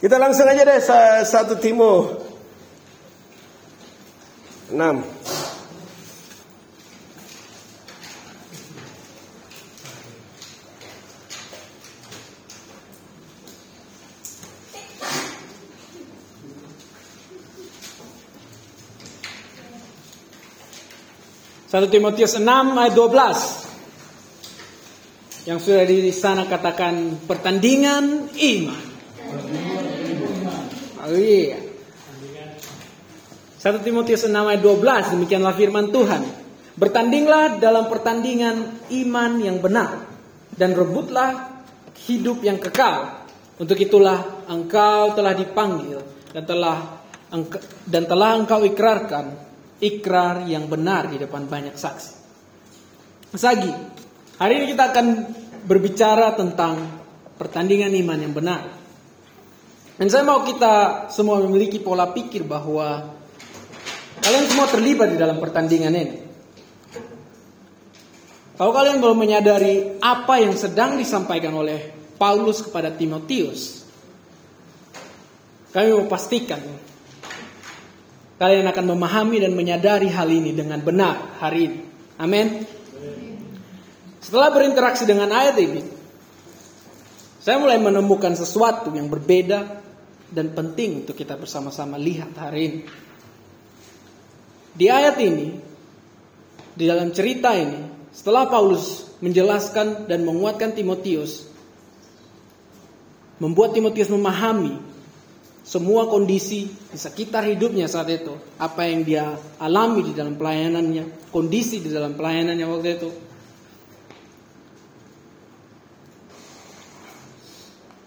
Kita langsung aja deh satu Timo 6. Satu Timotius 6 ayat 12 yang sudah di sana katakan pertandingan iman. Oh iya. 1 Timotius 6 ayat 12 demikianlah firman Tuhan. Bertandinglah dalam pertandingan iman yang benar dan rebutlah hidup yang kekal. Untuk itulah engkau telah dipanggil dan telah dan telah engkau ikrarkan ikrar yang benar di depan banyak saksi. Sagi, hari ini kita akan berbicara tentang pertandingan iman yang benar. Dan saya mau kita semua memiliki pola pikir bahwa kalian semua terlibat di dalam pertandingan ini. Kalau kalian belum menyadari apa yang sedang disampaikan oleh Paulus kepada Timotius, kami mau pastikan kalian akan memahami dan menyadari hal ini dengan benar hari ini. Amin. Setelah berinteraksi dengan ayat ini, saya mulai menemukan sesuatu yang berbeda dan penting untuk kita bersama-sama lihat hari ini. Di ayat ini, di dalam cerita ini, setelah Paulus menjelaskan dan menguatkan Timotius, membuat Timotius memahami semua kondisi di sekitar hidupnya saat itu, apa yang dia alami di dalam pelayanannya, kondisi di dalam pelayanannya waktu itu.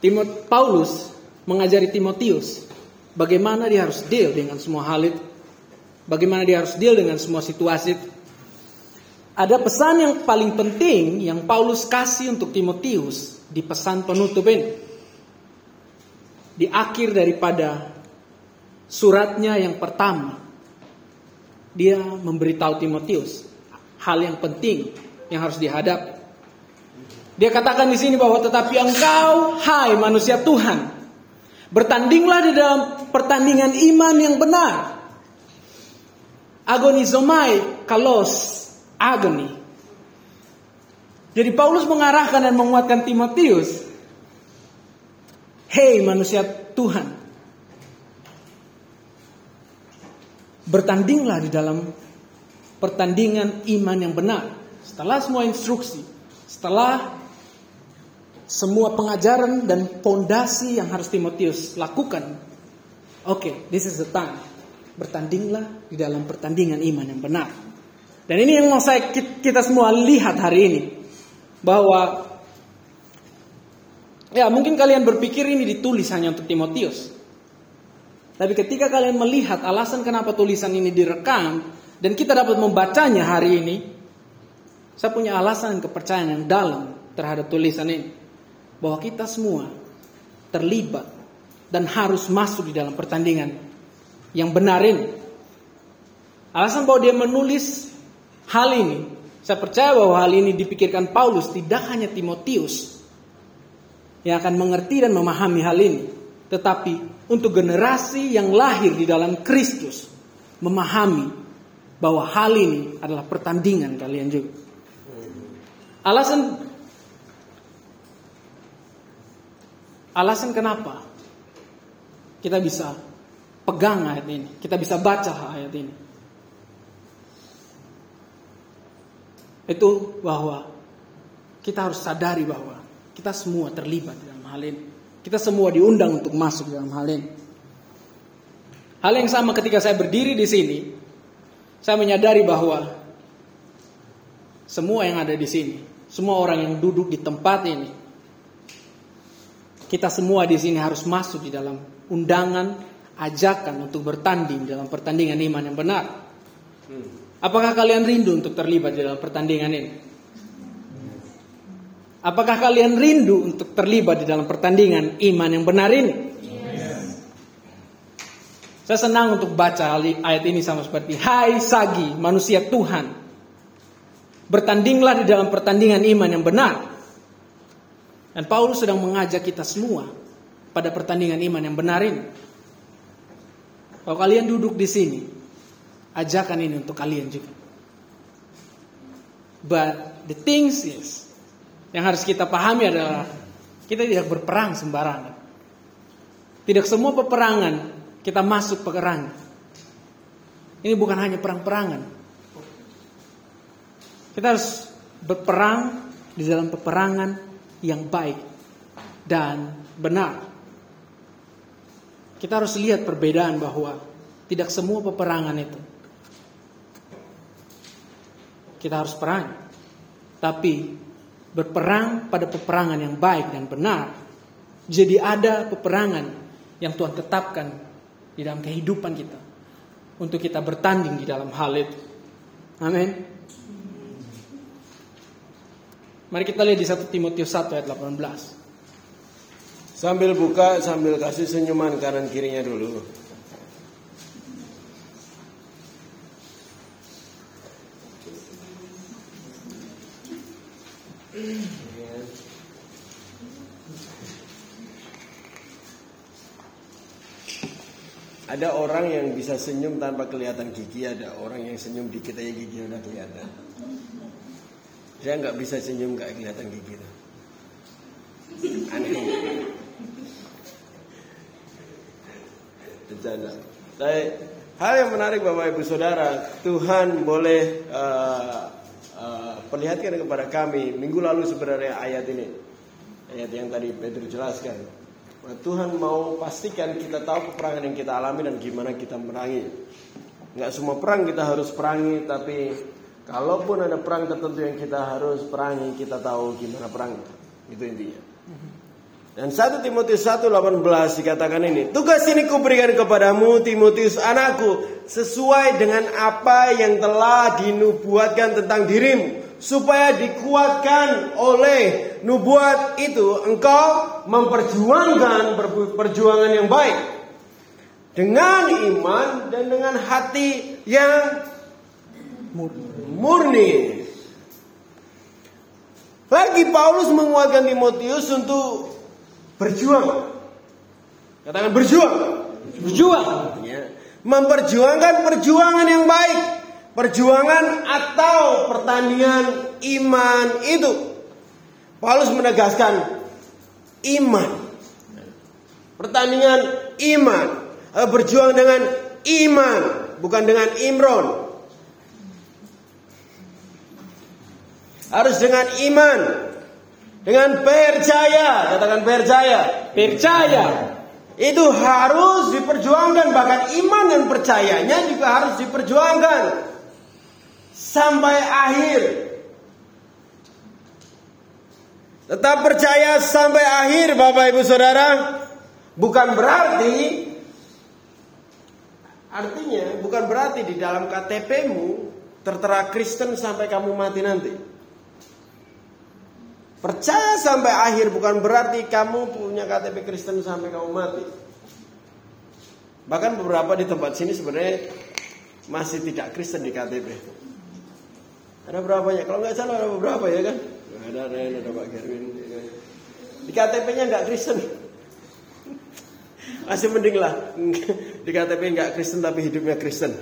Timot Paulus mengajari Timotius bagaimana dia harus deal dengan semua hal itu. Bagaimana dia harus deal dengan semua situasi itu. Ada pesan yang paling penting yang Paulus kasih untuk Timotius di pesan penutup ini. Di akhir daripada suratnya yang pertama, dia memberitahu Timotius hal yang penting yang harus dihadapi. Dia katakan di sini bahwa tetapi engkau, hai manusia Tuhan, Bertandinglah di dalam pertandingan iman yang benar. Agonizomai kalos agoni. Jadi Paulus mengarahkan dan menguatkan Timotius. Hei manusia Tuhan. Bertandinglah di dalam pertandingan iman yang benar. Setelah semua instruksi, setelah semua pengajaran dan pondasi yang harus Timotius lakukan. Oke, okay, this is the time. Bertandinglah di dalam pertandingan iman yang benar. Dan ini yang mau saya kita semua lihat hari ini bahwa ya mungkin kalian berpikir ini ditulis hanya untuk Timotius. Tapi ketika kalian melihat alasan kenapa tulisan ini direkam dan kita dapat membacanya hari ini, saya punya alasan kepercayaan yang dalam terhadap tulisan ini bahwa kita semua terlibat dan harus masuk di dalam pertandingan yang benar ini. Alasan bahwa dia menulis hal ini, saya percaya bahwa hal ini dipikirkan Paulus tidak hanya Timotius yang akan mengerti dan memahami hal ini, tetapi untuk generasi yang lahir di dalam Kristus memahami bahwa hal ini adalah pertandingan kalian juga. Alasan Alasan kenapa kita bisa pegang ayat ini, kita bisa baca ayat ini. Itu bahwa kita harus sadari bahwa kita semua terlibat dalam hal ini. Kita semua diundang untuk masuk dalam hal ini. Hal yang sama ketika saya berdiri di sini, saya menyadari bahwa semua yang ada di sini, semua orang yang duduk di tempat ini, kita semua di sini harus masuk di dalam undangan, ajakan untuk bertanding dalam pertandingan iman yang benar. Apakah kalian rindu untuk terlibat di dalam pertandingan ini? Apakah kalian rindu untuk terlibat di dalam pertandingan iman yang benar ini? Saya senang untuk baca ayat ini sama seperti Hai Sagi, manusia Tuhan. Bertandinglah di dalam pertandingan iman yang benar. Dan Paulus sedang mengajak kita semua pada pertandingan iman yang benar ini. Kalau kalian duduk di sini, ajakan ini untuk kalian juga. But the things is, yang harus kita pahami adalah kita tidak berperang sembarangan. Tidak semua peperangan kita masuk perang. Ini bukan hanya perang-perangan. Kita harus berperang di dalam peperangan yang baik dan benar. Kita harus lihat perbedaan bahwa tidak semua peperangan itu kita harus perang. Tapi berperang pada peperangan yang baik dan benar. Jadi ada peperangan yang Tuhan tetapkan di dalam kehidupan kita untuk kita bertanding di dalam hal itu. Amin. Mari kita lihat di 1 Timotius 1 ayat 18. Sambil buka, sambil kasih senyuman kanan kirinya dulu. Ada orang yang bisa senyum tanpa kelihatan gigi, ada orang yang senyum dikit aja gigi udah kelihatan. Saya nggak bisa senyum nggak kelihatan gigi. Aneh. Bercanda. Tapi hal yang menarik Bapak Ibu Saudara, Tuhan boleh uh, uh, perlihatkan kepada kami minggu lalu sebenarnya ayat ini. Ayat yang tadi Petrus jelaskan. Tuhan mau pastikan kita tahu peperangan yang kita alami dan gimana kita merangi. Nggak semua perang kita harus perangi, tapi kalaupun ada perang tertentu yang kita harus perangi, kita tahu gimana perang. Itu intinya. Dan 1 Timotius 1:18 dikatakan ini, tugas ini kuberikan kepadamu Timotius anakku sesuai dengan apa yang telah dinubuatkan tentang dirimu supaya dikuatkan oleh nubuat itu engkau memperjuangkan perjuangan yang baik dengan iman dan dengan hati yang murni. Lagi Paulus menguatkan Timotius untuk Berjuang. Katakan berjuang. Berjuang. Ya. Memperjuangkan perjuangan yang baik. Perjuangan atau pertandingan iman itu. Paulus menegaskan iman. Pertandingan iman. Eh, berjuang dengan iman. Bukan dengan Imron. Harus dengan iman. Dengan percaya, katakan percaya. Percaya. Itu harus diperjuangkan, bahkan iman dan percayanya juga harus diperjuangkan sampai akhir. Tetap percaya sampai akhir, Bapak Ibu Saudara. Bukan berarti artinya bukan berarti di dalam KTP-mu tertera Kristen sampai kamu mati nanti. Percaya sampai akhir bukan berarti kamu punya KTP Kristen sampai kamu mati. Bahkan beberapa di tempat sini sebenarnya masih tidak Kristen di KTP. Ada berapa ya? Kalau nggak salah ada beberapa ya kan? Ada ada ada Pak Gerwin. Di KTP-nya nggak Kristen. Masih mending lah di KTP nggak Kristen tapi hidupnya Kristen.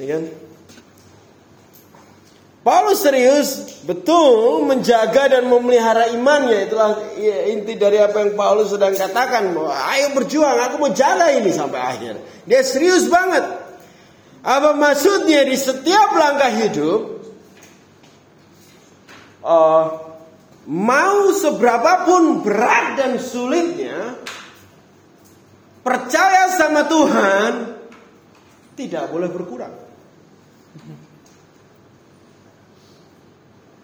Ya kan? Paulus serius betul menjaga dan memelihara imannya. Itulah inti dari apa yang Paulus sedang katakan. Bahwa, Ayo berjuang, aku mau jaga ini sampai akhir. Dia serius banget. Apa maksudnya di setiap langkah hidup, uh, mau seberapapun berat dan sulitnya, percaya sama Tuhan tidak boleh berkurang.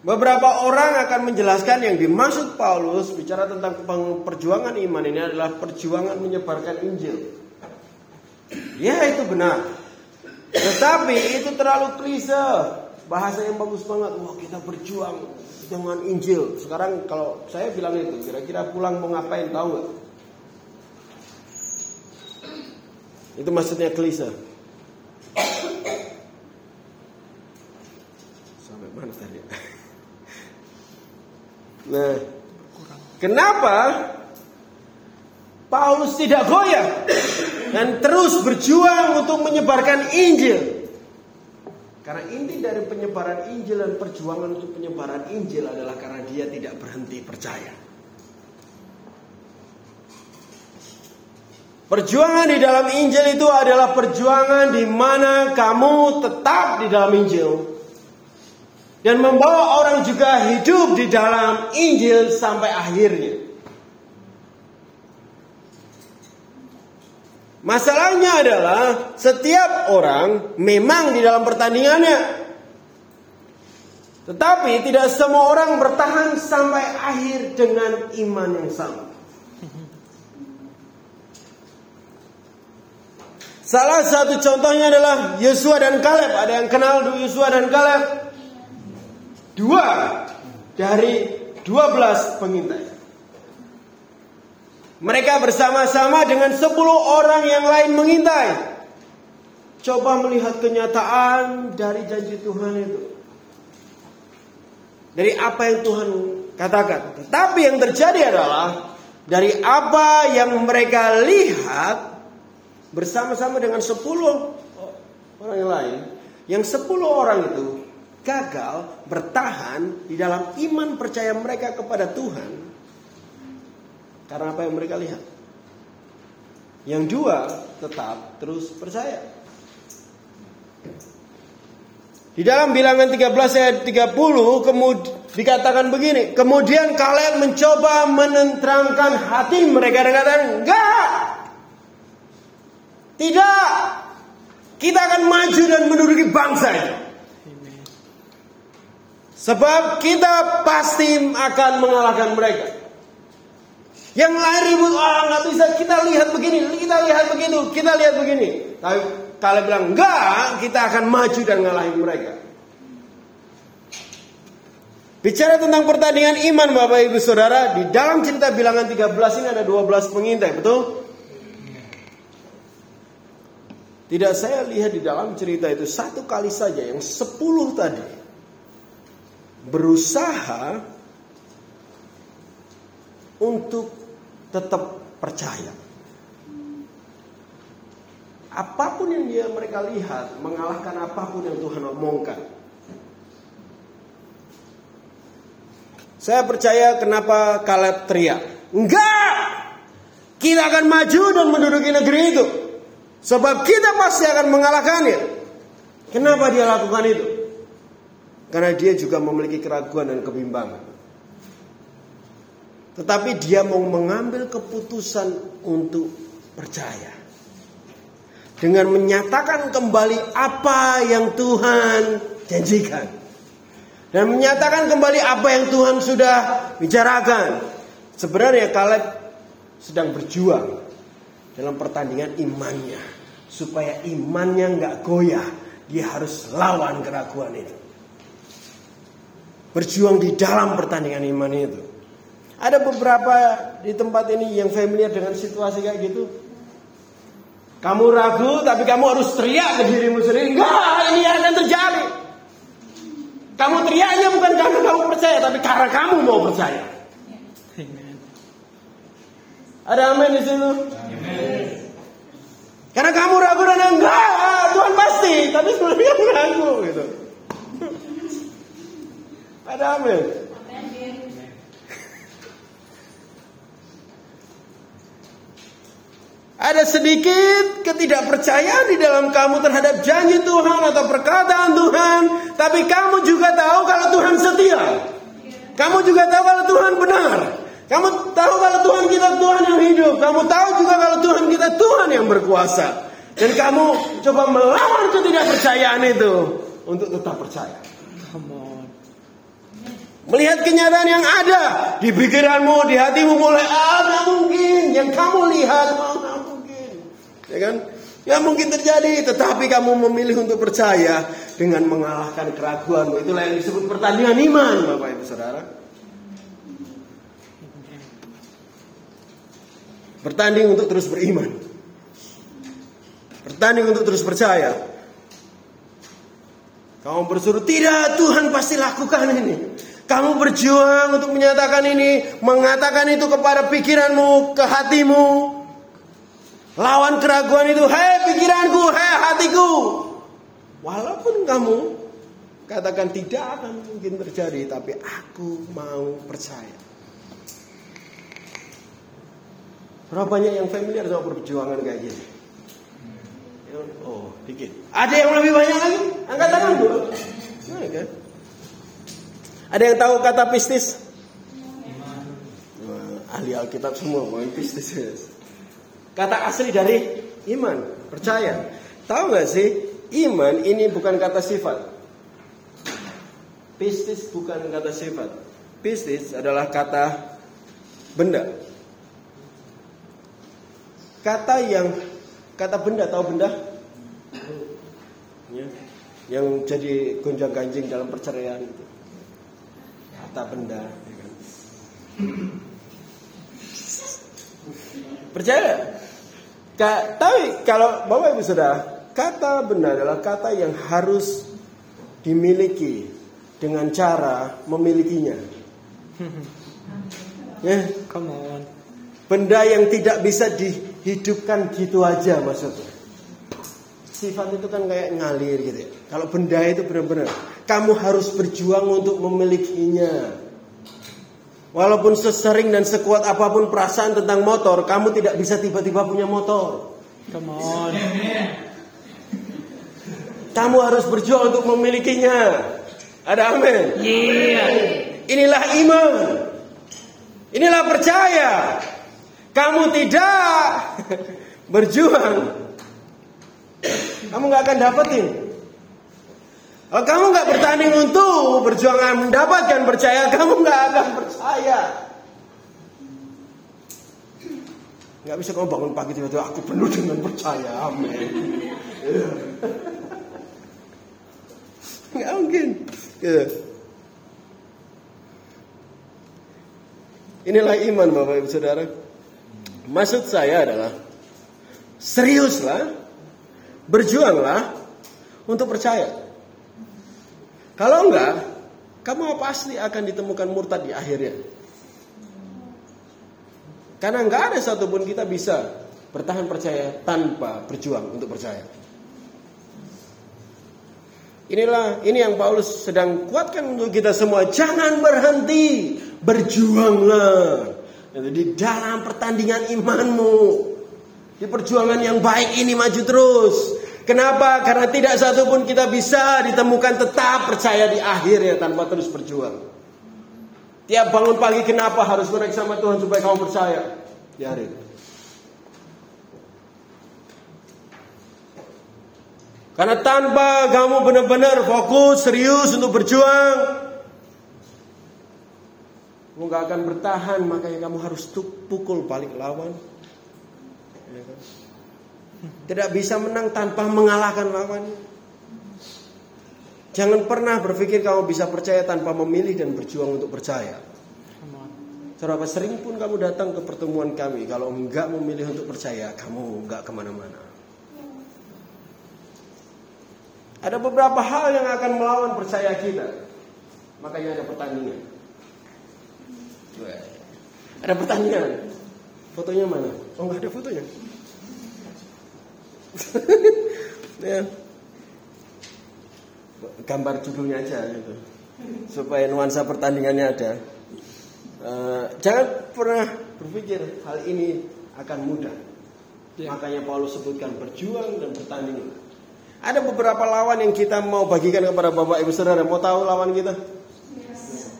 Beberapa orang akan menjelaskan yang dimaksud Paulus bicara tentang perjuangan iman ini adalah perjuangan menyebarkan Injil. Ya itu benar. Tetapi itu terlalu klise. Bahasa yang bagus banget. Wah kita berjuang dengan Injil. Sekarang kalau saya bilang itu, kira-kira pulang mau ngapain tahu? Itu maksudnya klise. Sampai mana tadi? Nah, kenapa Paulus tidak goyah dan terus berjuang untuk menyebarkan Injil. Karena inti dari penyebaran Injil dan perjuangan untuk penyebaran Injil adalah karena dia tidak berhenti percaya. Perjuangan di dalam Injil itu adalah perjuangan di mana kamu tetap di dalam Injil dan membawa orang juga hidup di dalam Injil sampai akhirnya. Masalahnya adalah setiap orang memang di dalam pertandingannya. Tetapi tidak semua orang bertahan sampai akhir dengan iman yang sama. Salah satu contohnya adalah Yosua dan Kaleb. Ada yang kenal Yosua dan Kaleb? Dua dari dua belas pengintai. Mereka bersama-sama dengan sepuluh orang yang lain mengintai. Coba melihat kenyataan dari janji Tuhan itu. Dari apa yang Tuhan katakan. Tetapi yang terjadi adalah dari apa yang mereka lihat bersama-sama dengan sepuluh orang yang lain, yang sepuluh orang itu gagal bertahan di dalam iman percaya mereka kepada Tuhan karena apa yang mereka lihat. Yang dua tetap terus percaya. Di dalam bilangan 13 ayat 30 kemudian dikatakan begini, kemudian kalian mencoba menenteramkan hati mereka dengan kata enggak, tidak. Kita akan maju dan menduduki bangsa ini. Sebab kita pasti akan mengalahkan mereka. Yang lain ribut, oh nggak bisa. Kita lihat begini, kita lihat begitu, kita lihat begini. Tapi kalian bilang enggak, kita akan maju dan ngalahin mereka. Bicara tentang pertandingan iman Bapak Ibu Saudara, di dalam cerita bilangan 13 ini ada 12 pengintai, betul? Tidak saya lihat di dalam cerita itu satu kali saja yang sepuluh tadi berusaha untuk tetap percaya. Apa pun yang dia mereka lihat mengalahkan apa pun yang Tuhan omongkan. Saya percaya kenapa Kaleb teriak. Enggak! Kita akan maju dan menduduki negeri itu. Sebab kita pasti akan mengalahkannya. Kenapa dia lakukan itu? Karena dia juga memiliki keraguan dan kebimbangan. Tetapi dia mau mengambil keputusan untuk percaya. Dengan menyatakan kembali apa yang Tuhan janjikan. Dan menyatakan kembali apa yang Tuhan sudah bicarakan. Sebenarnya Kaleb sedang berjuang dalam pertandingan imannya supaya imannya nggak goyah dia harus lawan keraguan itu berjuang di dalam pertandingan iman itu. Ada beberapa di tempat ini yang familiar dengan situasi kayak gitu. Kamu ragu tapi kamu harus teriak ke dirimu sendiri. Enggak ini akan terjadi kamu teriaknya bukan karena kamu percaya tapi karena kamu mau percaya. Ada amin di situ? Karena kamu ragu dan enggak, Tuhan pasti, tapi sebenarnya ragu gitu. Ada amin. Ada sedikit ketidakpercayaan di dalam kamu terhadap janji Tuhan atau perkataan Tuhan, tapi kamu juga tahu kalau Tuhan setia. Kamu juga tahu kalau Tuhan benar. Kamu tahu kalau Tuhan kita Tuhan yang hidup. Kamu tahu juga kalau Tuhan kita Tuhan yang berkuasa. Dan kamu coba melawan ketidakpercayaan itu untuk tetap percaya. Melihat kenyataan yang ada di pikiranmu, di hatimu mulai ah mungkin yang kamu lihat oh, mungkin, ya kan? Ya mungkin terjadi, tetapi kamu memilih untuk percaya dengan mengalahkan keraguanmu. Itulah yang disebut pertandingan iman, Bapak Ibu Saudara. Bertanding untuk terus beriman. Bertanding untuk terus percaya. Kamu bersuruh, tidak Tuhan pasti lakukan ini. Kamu berjuang untuk menyatakan ini, mengatakan itu kepada pikiranmu, ke hatimu. Lawan keraguan itu, hei pikiranku, hei hatiku. Walaupun kamu katakan tidak akan mungkin terjadi, tapi aku mau percaya. Berapa banyak yang familiar sama perjuangan kayak gini? Oh, dikit. Ada yang lebih banyak lagi? Angkat tangan dulu. Nah, kan? Ada yang tahu kata pistis? Wah, ahli Alkitab semua mau pistis. Kata asli dari iman, percaya. Tahu nggak sih? Iman ini bukan kata sifat. Pistis bukan kata sifat. Pistis adalah kata benda. Kata yang kata benda tahu benda? Ya. Yang jadi gonjang ganjing dalam perceraian itu. Kata benda. Ya kan? Percaya? Ka, tapi kalau Bapak Ibu sudah kata benda adalah kata yang harus dimiliki dengan cara memilikinya. Ya, come on. Benda yang tidak bisa dihidupkan gitu aja maksudnya. Sifat itu kan kayak ngalir gitu ya. Kalau benda itu benar-benar kamu harus berjuang untuk memilikinya. Walaupun sesering dan sekuat apa pun perasaan tentang motor, kamu tidak bisa tiba-tiba punya motor. Come on. Kamu harus berjuang untuk memilikinya. Ada amin? Iya. Inilah iman. Inilah percaya. Kamu tidak berjuang, kamu nggak akan dapetin. Kalau kamu nggak bertanding untuk berjuang mendapatkan percaya, kamu nggak akan percaya. Nggak bisa kamu bangun pagi tiba-tiba aku penuh dengan percaya, amin. Nggak mungkin. Gitu. Inilah iman Bapak Ibu Saudara. Maksud saya adalah seriuslah, berjuanglah untuk percaya. Kalau enggak, kamu pasti akan ditemukan murtad di akhirnya. Karena enggak ada satupun kita bisa bertahan percaya tanpa berjuang untuk percaya. Inilah ini yang Paulus sedang kuatkan untuk kita semua. Jangan berhenti, berjuanglah. Di dalam pertandingan imanmu, di perjuangan yang baik ini maju terus. Kenapa? Karena tidak satu pun kita bisa ditemukan tetap percaya di akhirnya tanpa terus berjuang. Tiap bangun pagi kenapa harus menaik sama Tuhan supaya kamu percaya itu. Karena tanpa kamu benar-benar fokus, serius untuk berjuang, kamu gak akan bertahan, makanya kamu harus pukul balik lawan. Ya kan? Tidak bisa menang tanpa mengalahkan lawan. Jangan pernah berpikir kamu bisa percaya tanpa memilih dan berjuang untuk percaya. Seberapa sering pun kamu datang ke pertemuan kami, kalau enggak memilih untuk percaya, kamu enggak ke mana-mana. Ada beberapa hal yang akan melawan percaya kita. Makanya ada pertandingan. Ada pertandingan. Fotonya mana? Oh enggak ada fotonya. ya. Gambar judulnya aja gitu. Supaya nuansa pertandingannya ada. Uh, jangan pernah berpikir hal ini akan mudah. Ya. Makanya Paulus sebutkan berjuang dan bertanding. Ada beberapa lawan yang kita mau bagikan kepada Bapak Ibu Saudara. Mau tahu lawan kita? Yes.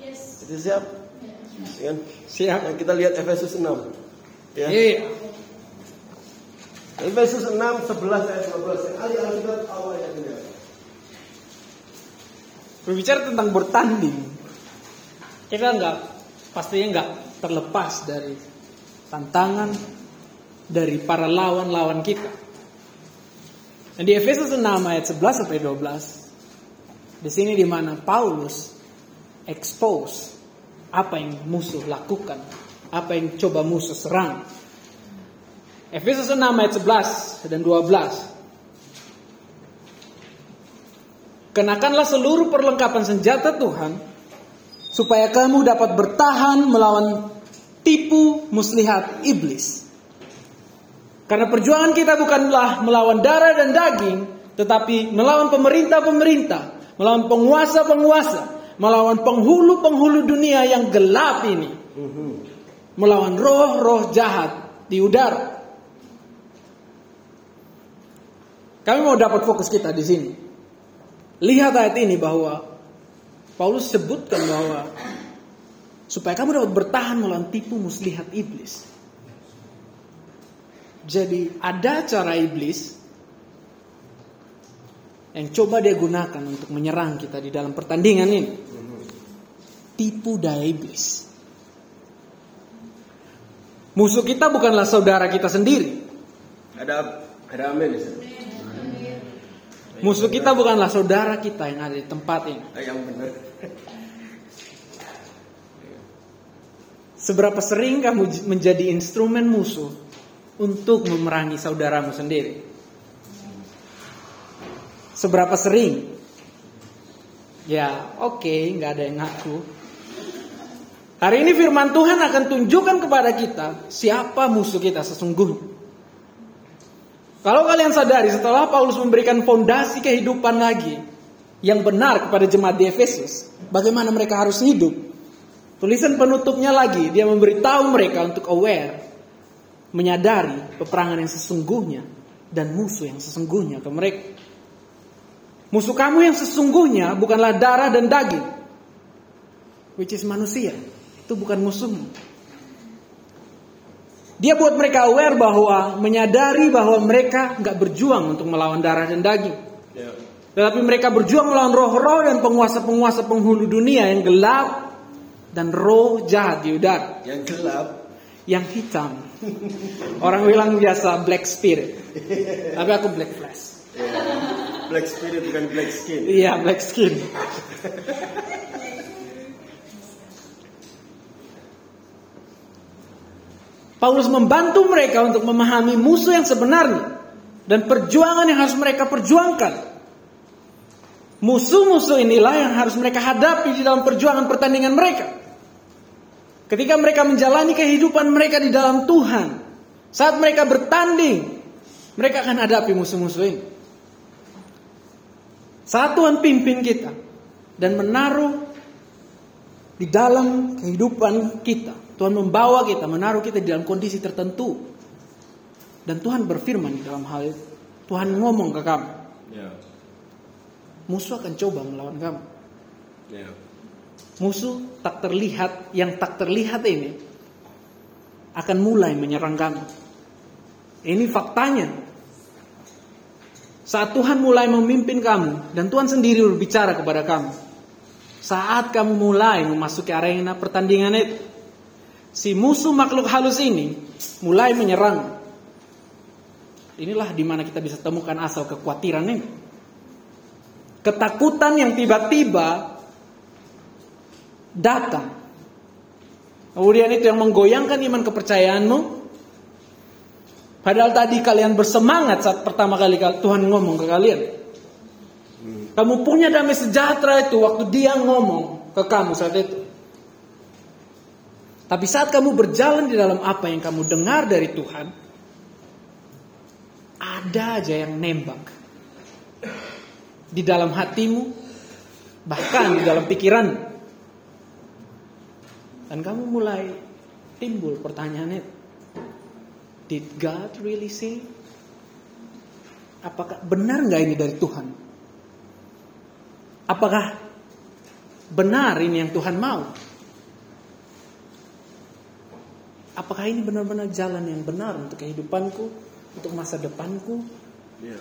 yes. Itu siap? Yes. Ya. Siap. Nah, kita lihat Efesus 6. Ya. Yeah. Efesus 6 11 ayat 12. Ali Alkitab awal ayat ini. Berbicara tentang bertanding, kita nggak pastinya nggak terlepas dari tantangan dari para lawan-lawan kita. Dan di Efesus 6 ayat 11 sampai 12, di sini di mana Paulus expose apa yang musuh lakukan, apa yang coba musuh serang Efesus 6 ayat 11 dan 12. Kenakanlah seluruh perlengkapan senjata Tuhan supaya kamu dapat bertahan melawan tipu muslihat iblis. Karena perjuangan kita bukanlah melawan darah dan daging, tetapi melawan pemerintah-pemerintah, melawan penguasa-penguasa, melawan penghulu-penghulu dunia yang gelap ini. Melawan roh-roh jahat di udara. Kami mau dapat fokus kita di sini. Lihat ayat ini bahwa Paulus sebutkan bahwa supaya kamu dapat bertahan melawan tipu muslihat iblis. Jadi ada cara iblis yang coba dia gunakan untuk menyerang kita di dalam pertandingan ini. Tipu daya iblis. Musuh kita bukanlah saudara kita sendiri. Ada ada amin. Musuh kita bukanlah saudara kita yang ada di tempat ini. Ah, Yang benar. Seberapa sering kamu menjadi instrumen musuh untuk memerangi saudaramu sendiri? Seberapa sering? Ya, oke, nggak ada yang ngaku. Hari ini firman Tuhan akan tunjukkan kepada kita siapa musuh kita sesungguhnya. Kalau kalian sadari setelah Paulus memberikan fondasi kehidupan lagi yang benar kepada jemaat di Efesus, bagaimana mereka harus hidup. Tulisan penutupnya lagi, dia memberitahu mereka untuk aware, menyadari peperangan yang sesungguhnya dan musuh yang sesungguhnya ke mereka. Musuh kamu yang sesungguhnya bukanlah darah dan daging, which is manusia. Itu bukan musuhmu. Dia buat mereka aware bahwa menyadari bahwa mereka nggak berjuang untuk melawan darah dan daging. Ya. Tetapi mereka berjuang melawan roh-roh dan penguasa-penguasa penghulu dunia yang gelap dan roh jahat di udara. Yang gelap. Yang hitam. Orang bilang biasa black spirit. Tapi aku black flesh. Ya. Black spirit bukan black skin. Iya, black skin. Paulus membantu mereka untuk memahami musuh yang sebenarnya dan perjuangan yang harus mereka perjuangkan. Musuh-musuh inilah yang harus mereka hadapi di dalam perjuangan pertandingan mereka. Ketika mereka menjalani kehidupan mereka di dalam Tuhan, saat mereka bertanding, mereka akan hadapi musuh-musuh ini. Saat Tuhan pimpin kita dan menaruh di dalam kehidupan kita, Tuhan membawa kita, menaruh kita di dalam kondisi tertentu. Dan Tuhan berfirman di dalam hal itu. Tuhan ngomong ke kamu, Ya. musuh akan coba melawan kamu. Ya. Musuh tak terlihat, yang tak terlihat ini akan mulai menyerang kamu. Ini faktanya. Saat Tuhan mulai memimpin kamu dan Tuhan sendiri berbicara kepada kamu. Saat kamu mulai memasuki arena pertandingan itu, si musuh makhluk halus ini mulai menyerang. Inilah di mana kita bisa temukan asal kekhawatiran ini. Ketakutan yang tiba-tiba datang. Kemudian itu yang menggoyangkan iman kepercayaanmu. Padahal tadi kalian bersemangat saat pertama kali Tuhan ngomong ke kalian. Kamu punya damai sejahtera itu waktu dia ngomong ke kamu saat itu. Tapi saat kamu berjalan di dalam apa yang kamu dengar dari Tuhan, ada aja yang nembak. Di dalam hatimu, bahkan di dalam pikiran. Dan kamu mulai timbul pertanyaannya, did God really say? Apakah benar nggak ini dari Tuhan? Apakah benar ini yang Tuhan mau? Apakah ini benar-benar jalan yang benar untuk kehidupanku, untuk masa depanku? Ya.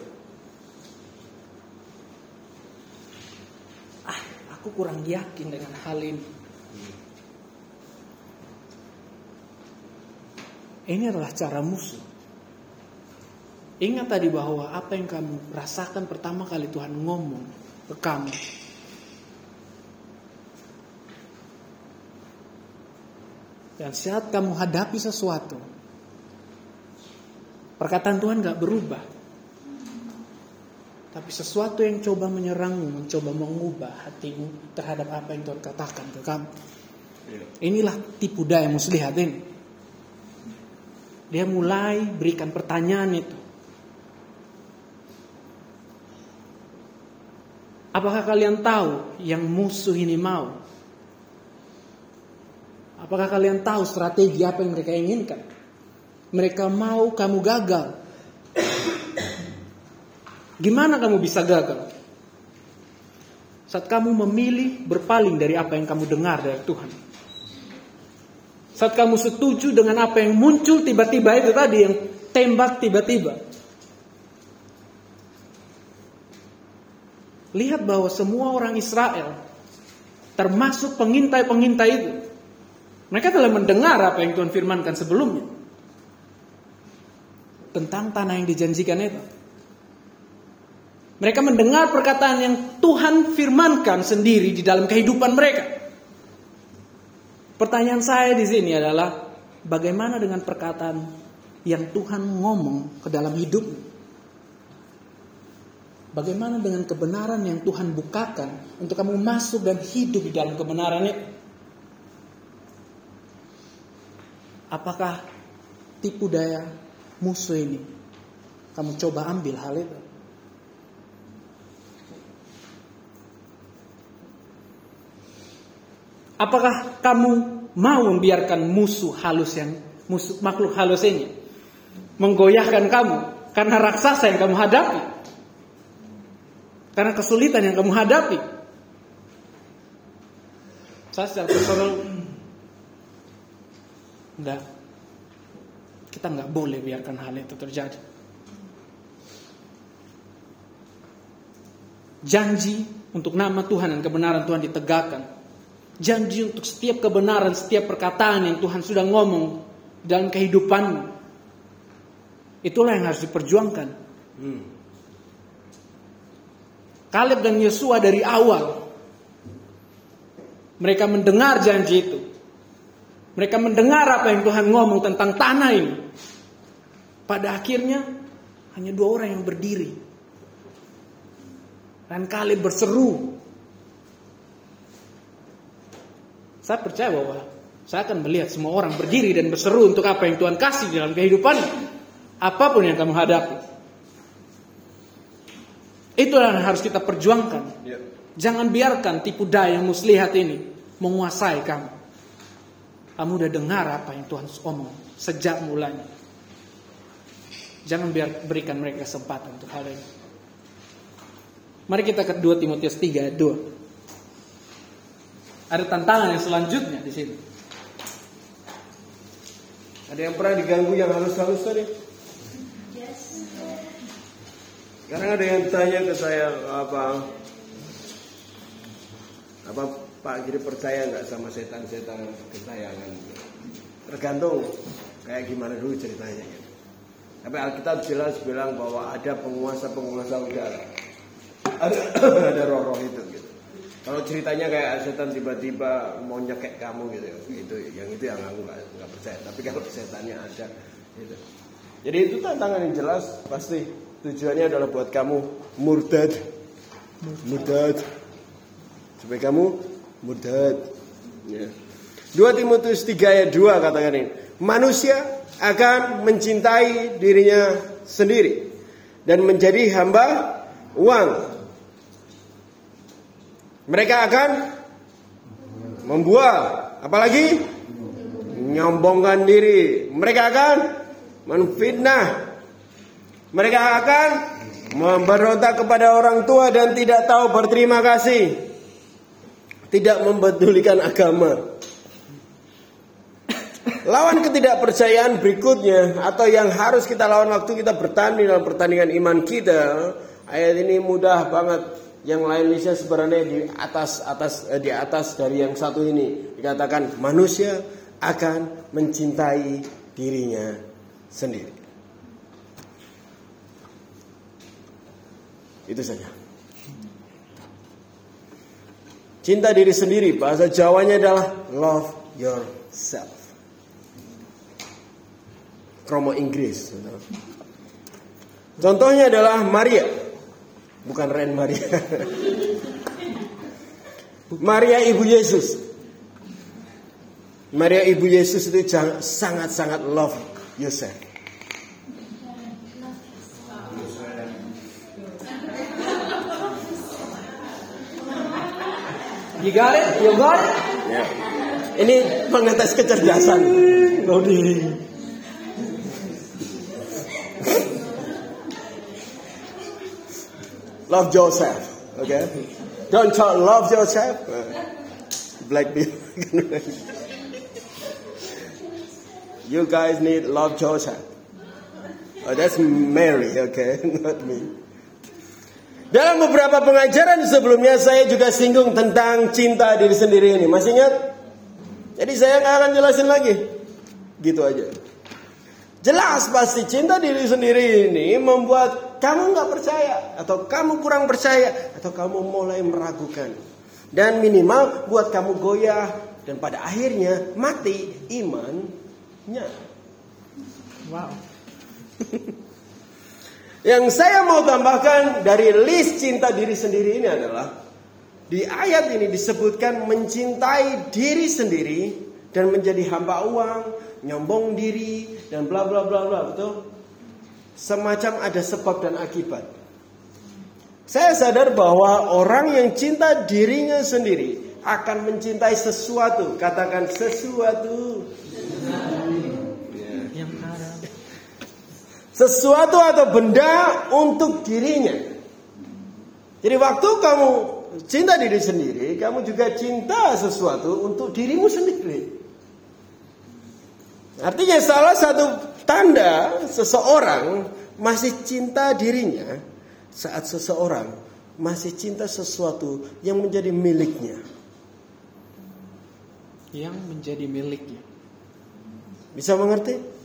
Ah, aku kurang yakin dengan hal ini. Ini adalah cara musuh. Ingat tadi bahwa apa yang kamu rasakan pertama kali Tuhan ngomong ke kamu. Dan saat kamu hadapi sesuatu, perkataan Tuhan gak berubah. Tapi sesuatu yang coba menyerangmu, mencoba mengubah hatimu terhadap apa yang Tuhan katakan ke kamu. Ya. Inilah tipu daya muslihat ini. Dia mulai berikan pertanyaan itu. Apakah kalian tahu yang musuh ini mau? Apakah kalian tahu strategi apa yang mereka inginkan? Mereka mau kamu gagal. Gimana kamu bisa gagal? Saat kamu memilih berpaling dari apa yang kamu dengar dari Tuhan. Saat kamu setuju dengan apa yang muncul tiba-tiba itu tadi yang tembak tiba-tiba. Lihat bahwa semua orang Israel, termasuk pengintai-pengintai itu, mereka telah mendengar apa yang Tuhan firmankan sebelumnya. Tentang tanah yang dijanjikan itu. Mereka mendengar perkataan yang Tuhan firmankan sendiri di dalam kehidupan mereka. Pertanyaan saya di sini adalah bagaimana dengan perkataan yang Tuhan ngomong ke dalam hidupmu? Bagaimana dengan kebenaran yang Tuhan bukakan untuk kamu masuk dan hidup di dalam kebenaran itu? Apakah tipu daya musuh ini kamu coba ambil hal itu? Apakah kamu mau membiarkan musuh halus yang musuh makhluk halus ini menggoyahkan kamu karena raksasa yang kamu hadapi? Karena kesulitan yang kamu hadapi. Saya secara personal enggak kita nggak boleh biarkan hal itu terjadi. Janji untuk nama Tuhan dan kebenaran Tuhan ditegakkan. Janji untuk setiap kebenaran, setiap perkataan yang Tuhan sudah ngomong dalam kehidupanmu. Itulah yang harus diperjuangkan. Hmm. Kaleb dan Yosua dari awal mereka mendengar janji itu. Mereka mendengar apa yang Tuhan ngomong tentang tanah ini. Pada akhirnya hanya dua orang yang berdiri. Dan Kaleb berseru. Saya percaya bahwa saya akan melihat semua orang berdiri dan berseru untuk apa yang Tuhan kasih dalam kehidupan. Apa pun yang kamu hadapi. Itulah yang harus kita perjuangkan. Ya. Jangan biarkan tipu daya muslihat ini menguasai kamu. Kamu udah dengar apa yang Tuhan omong sejak mulanya. Jangan biar berikan mereka kesempatan untuk hal ini. Mari kita ke 2 Timotius 3 ayat 2. Ada tantangan yang selanjutnya di sini. Ada yang pernah diganggu yang halus-halus tadi? Karena ada yang tanya ke saya apa apa Pak jadi percaya nggak sama setan-setan kesayangan? Tergantung kayak gimana dulu ceritanya. Tapi Alkitab jelas bilang bahwa ada penguasa-penguasa udara. Ada, roh-roh itu gitu. Kalau ceritanya kayak setan tiba-tiba mau nyekek kamu gitu, itu yang itu yang aku nggak percaya. Tapi kalau setannya ada, gitu. Jadi itu tantangan yang jelas pasti Tujuannya adalah buat kamu murtad. Murtad. Supaya kamu murtad. Ya. 2 Timotius 3 ayat 2 katakan ini. Manusia akan mencintai dirinya sendiri dan menjadi hamba uang. Mereka akan membuang, apalagi nyombongkan diri. Mereka akan menfitnah mereka akan memberontak kepada orang tua dan tidak tahu berterima kasih. Tidak mempedulikan agama. Lawan ketidakpercayaan berikutnya atau yang harus kita lawan waktu kita bertanding dalam pertandingan iman kita. Ayat ini mudah banget. Yang lain bisa sebenarnya di atas atas eh, di atas dari yang satu ini dikatakan manusia akan mencintai dirinya sendiri. Itu saja. Cinta diri sendiri bahasa Jawanya adalah love yourself. Kromo Inggris. Contohnya adalah Maria. Bukan Ren Maria. Maria ibu Yesus. Maria ibu Yesus itu sangat-sangat love Yosef. You got it? You got it? Ya. Ini pengetes kecerdasan. Lodi. Love Joseph. Okay. Don't talk love Joseph. Uh, Black people. you guys need love Joseph. Oh, that's Mary, okay, not me. Dalam beberapa pengajaran sebelumnya saya juga singgung tentang cinta diri sendiri ini. Masih ingat? Jadi saya nggak akan jelasin lagi. Gitu aja. Jelas pasti cinta diri sendiri ini membuat kamu nggak percaya atau kamu kurang percaya atau kamu mulai meragukan dan minimal buat kamu goyah dan pada akhirnya mati imannya. Wow. Yang saya mau tambahkan dari list cinta diri sendiri ini adalah di ayat ini disebutkan mencintai diri sendiri dan menjadi hamba uang, nyombong diri dan bla bla bla bla, betul? Semacam ada sebab dan akibat. Saya sadar bahwa orang yang cinta dirinya sendiri akan mencintai sesuatu, katakan sesuatu. Sesuatu atau benda untuk dirinya. Jadi waktu kamu cinta diri sendiri, kamu juga cinta sesuatu untuk dirimu sendiri. Artinya salah satu tanda seseorang masih cinta dirinya saat seseorang masih cinta sesuatu yang menjadi miliknya. Yang menjadi miliknya. Bisa mengerti?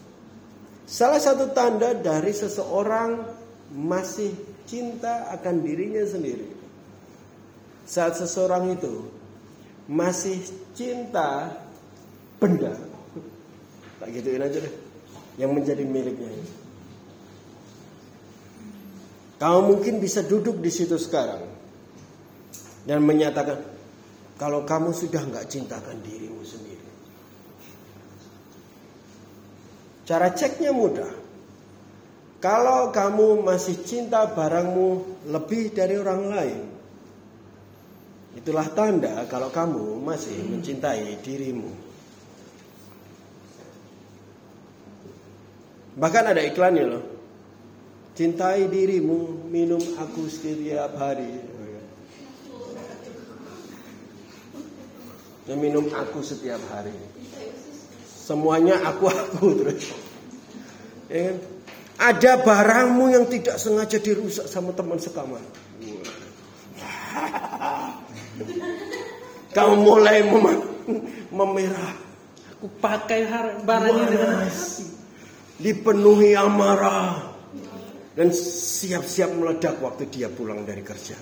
Salah satu tanda dari seseorang masih cinta akan dirinya sendiri. Saat seseorang itu masih cinta benda, tak gituin aja deh, yang menjadi miliknya. Kamu mungkin bisa duduk di situ sekarang dan menyatakan, kalau kamu sudah nggak cintakan dirimu sendiri. Cara ceknya mudah. Kalau kamu masih cinta barangmu lebih dari orang lain, itulah tanda kalau kamu masih mencintai dirimu. Bahkan ada iklannya loh. Cintai dirimu, minum aku setiap hari. Dan minum aku setiap hari. Semuanya aku-aku terus. Ya kan? Ada barangmu yang tidak sengaja dirusak sama teman sekamar. Kamu mulai mem- memerah, Aku pakai barangnya dengan hati. dipenuhi amarah, dan siap-siap meledak waktu dia pulang dari kerja.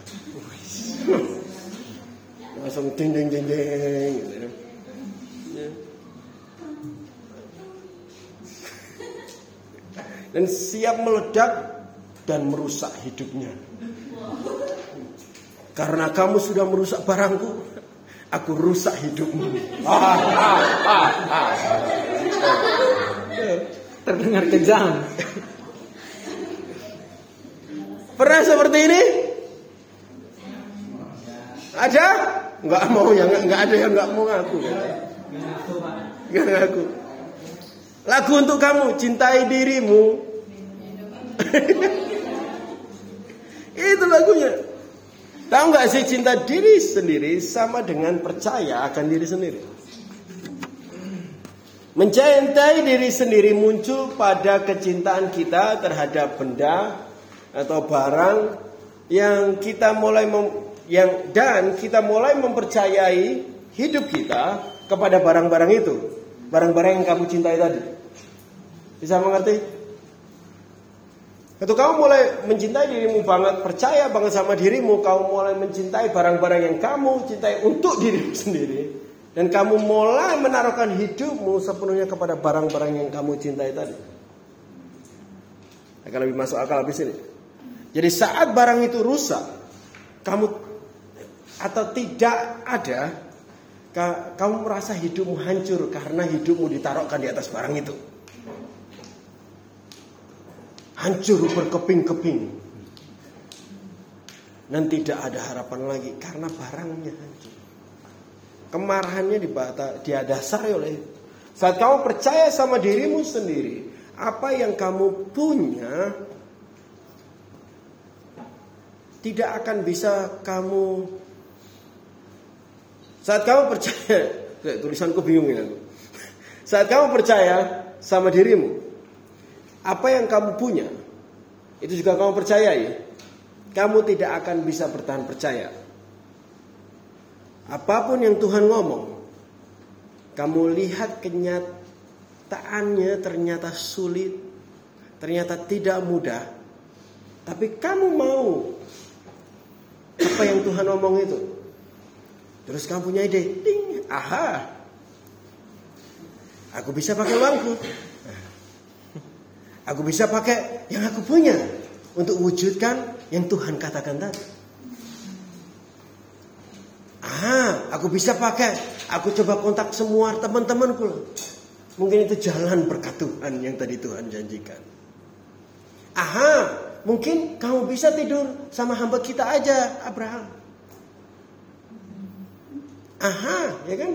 Langsung ding ding ding ding. gitu kan. Ya. Dan siap meledak dan merusak hidupnya. Karena kamu sudah merusak barangku, aku rusak hidupmu. Ah, ah, ah, ah. Terdengar kejam. Pernah seperti ini? Ada? Enggak mau ya, enggak, enggak ada yang enggak mau ngaku. Enggak ngaku. Lagu untuk kamu, cintai dirimu. Itu lagunya. Tahu nggak sih cinta diri sendiri sama dengan percaya akan diri sendiri. Mencintai diri sendiri muncul pada kecintaan kita terhadap benda atau barang yang kita mulai mem- yang dan kita mulai mempercayai hidup kita kepada barang-barang itu, barang-barang yang kamu cintai tadi. Bisa mengerti? Ketika kamu mulai mencintai dirimu banget, percaya banget sama dirimu, kamu mulai mencintai barang-barang yang kamu cintai untuk dirimu sendiri. Dan kamu mulai menaruhkan hidupmu sepenuhnya kepada barang-barang yang kamu cintai tadi. Akan lebih masuk akal habis ini. Jadi saat barang itu rusak, kamu atau tidak ada, kamu merasa hidupmu hancur karena hidupmu ditaruhkan di atas barang itu. hancur berkeping-keping. Dan tidak ada harapan lagi karena barangnya hancur. Kemarahannya dia dasari oleh saat kamu percaya sama dirimu sendiri, apa yang kamu punya tidak akan bisa kamu saat kamu percaya tulisanku bingung ini aku. Saat kamu percaya sama dirimu, apa yang kamu punya itu juga kamu percayai kamu tidak akan bisa bertahan percaya. Apa pun yang Tuhan ngomong, kamu lihat kenyataannya ternyata sulit, ternyata tidak mudah. Tapi kamu mau apa yang Tuhan ngomong itu. Terus kamu punya ide, ding, aha. Aku bisa pakai uangku. Aku bisa pakai yang aku punya untuk wujudkan yang Tuhan katakan tadi. Ah, aku bisa pakai. Aku coba kontak semua teman-temanku. Mungkin itu jalan berkat Tuhan yang tadi Tuhan janjikan. Aha, mungkin kamu bisa tidur sama hamba kita aja, Abraham. Aha, ya kan?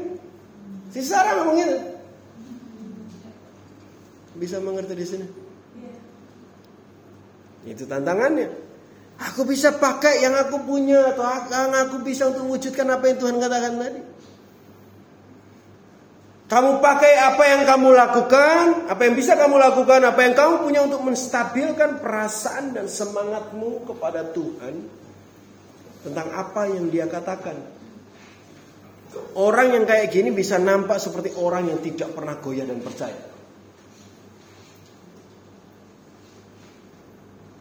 Si Sarah ngomong gitu. Bisa mengerti di sini? Itu tantangannya. Aku bisa pakai yang aku punya atau yang aku bisa untuk wujudkan apa yang Tuhan katakan tadi. Kamu pakai apa yang kamu lakukan, apa yang bisa kamu lakukan, apa yang kamu punya untuk menstabilkan perasaan dan semangatmu kepada Tuhan tentang apa yang Dia katakan. Orang yang kayak gini bisa nampak seperti orang yang tidak pernah goyah dan percaya.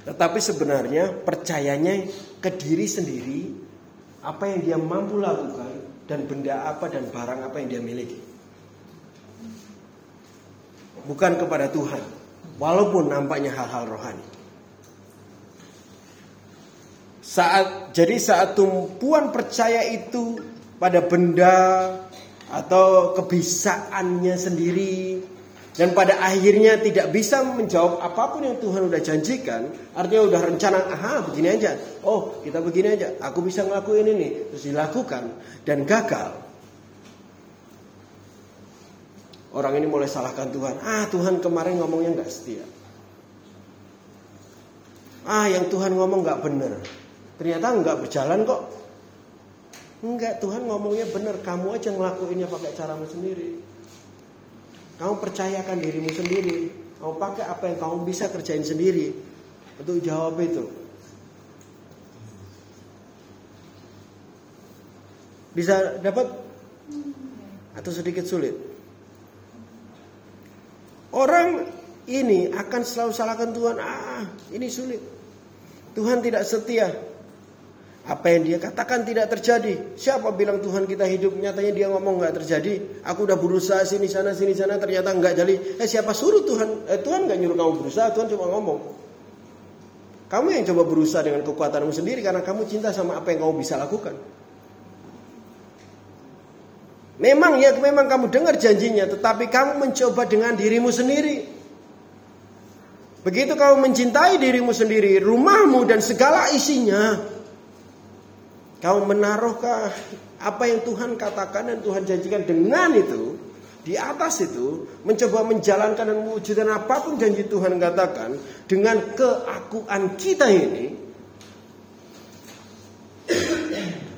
Tetapi sebenarnya percayanya ke diri sendiri apa yang dia mampu lakukan dan benda apa dan barang apa yang dia miliki. Bukan kepada Tuhan, walaupun nampaknya hal-hal rohani. Saat jadi saat tumpuan percaya itu pada benda atau kebisaannya sendiri. Dan pada akhirnya tidak bisa menjawab apa pun yang Tuhan udah janjikan, artinya udah rencana, aha begini aja, oh kita begini aja, aku bisa ngelakuin ini, terus dilakukan dan gagal. Orang ini mulai salahkan Tuhan, ah Tuhan kemarin ngomongnya nggak setia. Ah yang Tuhan ngomong nggak bener, ternyata nggak berjalan kok. Enggak, Tuhan ngomongnya bener, kamu aja ngelakuinnya pakai caramu sendiri. Kamu percayakan dirimu sendiri. Kamu pakai apa yang kamu bisa kerjain sendiri untuk jawab itu. Bisa dapat atau sedikit sulit. Orang ini akan selalu salahkan Tuhan. Ah, ini sulit. Tuhan tidak setia. Apa yang dia katakan tidak terjadi. Siapa bilang Tuhan kita hidup? Nyatanya dia ngomong nggak terjadi. Aku udah berusaha sini sana sini sana ternyata nggak jadi. Eh siapa suruh Tuhan? Eh Tuhan nggak nyuruh kamu berusaha. Tuhan cuma ngomong. Kamu yang coba berusaha dengan kekuatanmu sendiri karena kamu cinta sama apa yang kamu bisa lakukan. Memang ya memang kamu dengar janjinya, tetapi kamu mencoba dengan dirimu sendiri. Begitu kamu mencintai dirimu sendiri, rumahmu dan segala isinya, Kau menaruhkah apa yang Tuhan katakan dan Tuhan janjikan dengan itu di atas itu mencoba menjalankan dan mewujudkan apa pun janji Tuhan katakan dengan keakuan kita ini?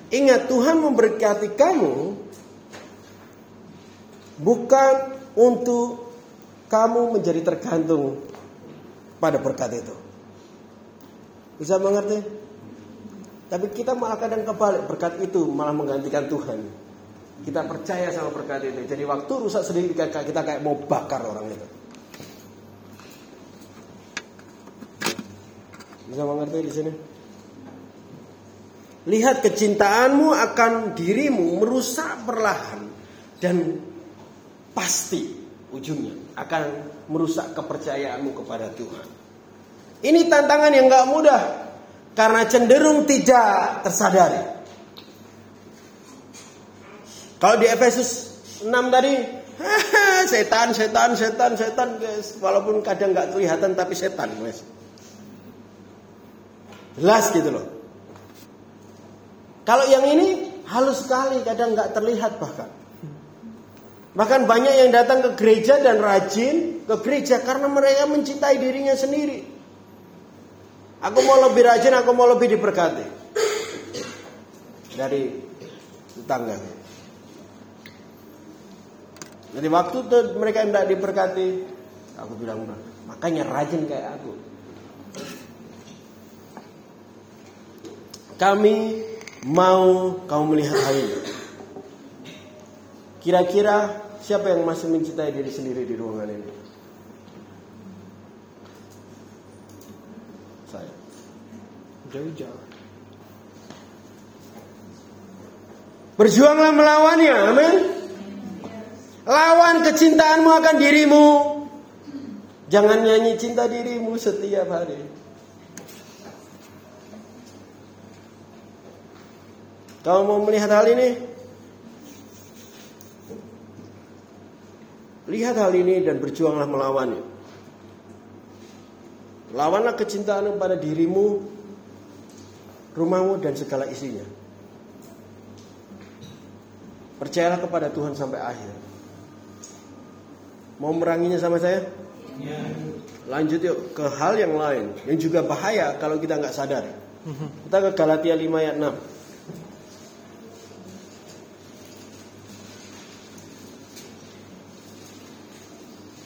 Ingat Tuhan memberkati kamu bukan untuk kamu menjadi tergantung pada berkat itu. Bisa mengerti tapi kita malah kadang kebalik berkat itu malah menggantikan Tuhan. Kita percaya sama berkat itu. Jadi waktu rusak sendiri kita kayak mau bakar orang itu. Bisa mengerti di sini? Lihat kecintaanmu akan dirimu merusak perlahan dan pasti ujungnya akan merusak kepercayaanmu kepada Tuhan. Ini tantangan yang gak mudah karena cenderung tidak tersadari. Kalau di Efesus 6 tadi, setan, setan, setan, setan, guys. Walaupun kadang nggak kelihatan tapi setan, guys. Jelas gitu loh. Kalau yang ini halus sekali, kadang nggak terlihat bahkan. Bahkan banyak yang datang ke gereja dan rajin ke gereja karena mereka mencintai dirinya sendiri. Aku mau lebih rajin, aku mau lebih diberkati. Dari tetangga. Jadi waktu tuh mereka tidak diberkati, aku bilang makanya rajin kayak aku. Kami mau kamu melihat hal ini. Kira-kira siapa yang masih mencintai diri sendiri di ruangan ini? Saya. Jauh-jauh. Berjuanglah melawannya, amin. Lawan kecintaanmu akan dirimu. Jangan nyanyi cinta dirimu setiap hari. Kau mau melihat hal ini? Lihat hal ini dan berjuanglah melawannya. Lawanlah kecintaan pada dirimu, rumahmu dan segala isinya. Percayalah kepada Tuhan sampai akhir. Mau meranginya sama saya? Lanjut yuk ke hal yang lain yang juga bahaya kalau kita nggak sadar. Kita ke Galatia 5 ayat 6.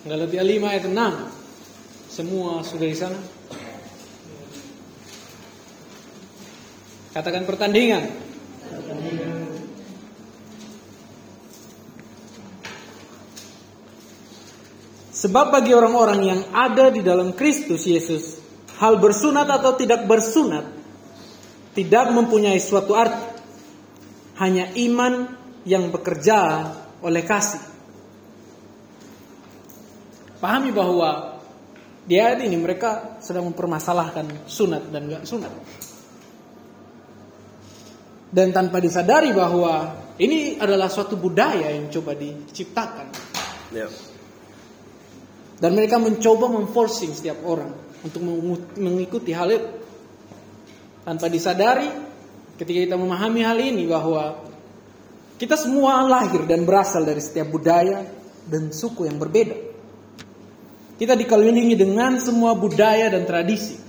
Galatia 5 ayat 6. Semua sudah di sana? Katakan pertandingan. Sebab bagi orang-orang yang ada di dalam Kristus Yesus, hal bersunat atau tidak bersunat tidak mempunyai suatu arti. Hanya iman yang bekerja oleh kasih. Pahami bahwa di ayat ini mereka sedang mempermasalahkan sunat dan gak sunat. Dan tanpa disadari bahwa ini adalah suatu budaya yang coba diciptakan. Ya. Dan mereka mencoba memforcing setiap orang untuk mengikuti hal itu. Tanpa disadari ketika kita memahami hal ini bahwa kita semua lahir dan berasal dari setiap budaya dan suku yang berbeda. Kita dikelilingi dengan semua budaya dan tradisi.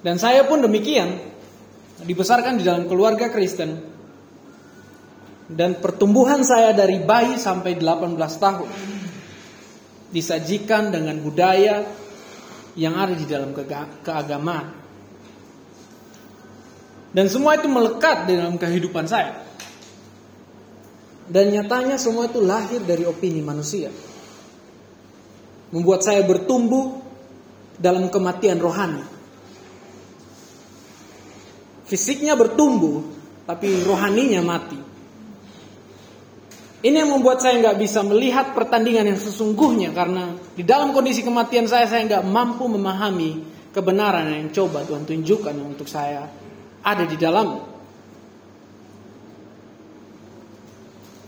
Dan saya pun demikian, dibesarkan di dalam keluarga Kristen. Dan pertumbuhan saya dari bayi sampai 18 tahun disajikan dengan budaya yang ada di dalam keagamaan. Dan semua itu melekat dalam kehidupan saya. Dan nyatanya semua itu lahir dari opini manusia. Membuat saya bertumbuh dalam kematian rohani. Fisiknya bertumbuh, tapi rohaninya mati. Ini yang membuat saya nggak bisa melihat pertandingan yang sesungguhnya karena di dalam kondisi kematian saya saya nggak mampu memahami kebenaran yang coba Tuhan tunjukkan untuk saya ada di dalamnya.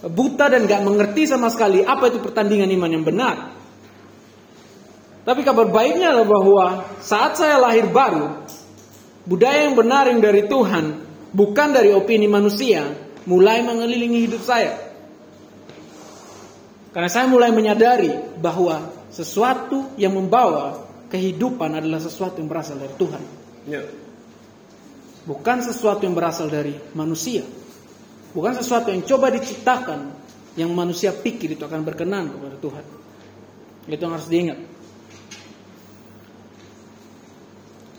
buta dan gak mengerti sama sekali apa itu pertandingan iman yang benar. Tapi kabar baiknya adalah bahwa saat saya lahir baru, budaya yang benar yang dari Tuhan, bukan dari opini manusia, mulai mengelilingi hidup saya. Karena saya mulai menyadari bahwa sesuatu yang membawa kehidupan adalah sesuatu yang berasal dari Tuhan. Ya. Bukan sesuatu yang berasal dari manusia. Bukan sesuatu yang coba diciptakan yang manusia pikir itu akan berkenan kepada Tuhan. Itu yang harus diingat.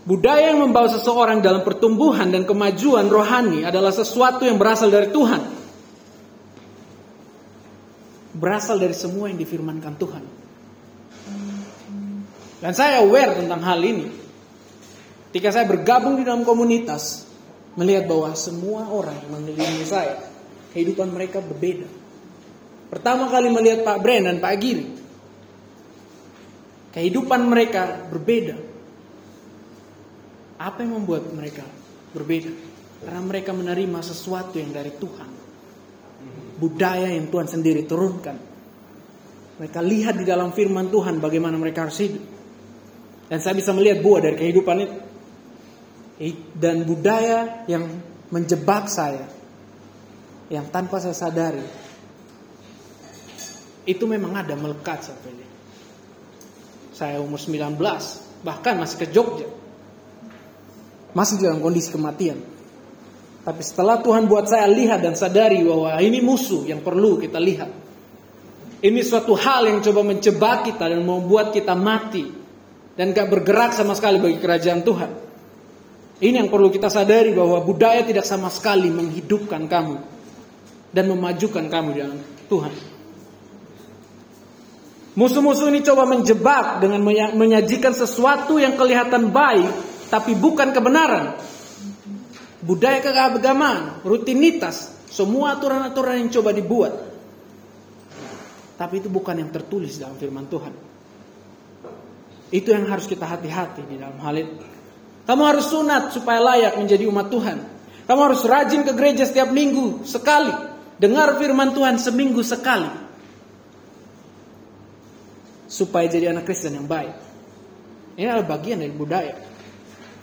Budaya yang membawa seseorang dalam pertumbuhan dan kemajuan rohani adalah sesuatu yang berasal dari Tuhan. Berasal dari semua yang difirmankan Tuhan. Dan saya aware tentang hal ini. Ketika saya bergabung di dalam komunitas, melihat bahwa semua orang yang mengelilingi saya kehidupan mereka berbeda. Pertama kali melihat Pak Bren dan Pak Giri, kehidupan mereka berbeda. Apa yang membuat mereka berbeda? Karena mereka menerima sesuatu yang dari Tuhan. Budaya yang Tuhan sendiri turunkan. Mereka lihat di dalam firman Tuhan bagaimana mereka harus hidup. Dan saya bisa melihat buah dari kehidupan itu. Dan budaya yang menjebak saya. Yang tanpa saya sadari. Itu memang ada melekat sampai ini. Saya umur 19. Bahkan masih ke Jogja. Masih dalam kondisi kematian. Tapi setelah Tuhan buat saya lihat dan sadari bahwa ini musuh yang perlu kita lihat. Ini suatu hal yang coba menjebak kita dan membuat kita mati. Dan gak bergerak sama sekali bagi kerajaan Tuhan. Ini yang perlu kita sadari bahwa budaya tidak sama sekali menghidupkan kamu. Dan memajukan kamu di dalam Tuhan. Musuh-musuh ini coba menjebak dengan menyajikan sesuatu yang kelihatan baik. Tapi bukan kebenaran budaya keagamaan, rutinitas, semua aturan-aturan yang coba dibuat. Tapi itu bukan yang tertulis dalam firman Tuhan. Itu yang harus kita hati-hati di dalam hal itu. Kamu harus sunat supaya layak menjadi umat Tuhan. Kamu harus rajin ke gereja setiap minggu sekali. Dengar firman Tuhan seminggu sekali. Supaya jadi anak Kristen yang baik. Ini adalah bagian dari budaya.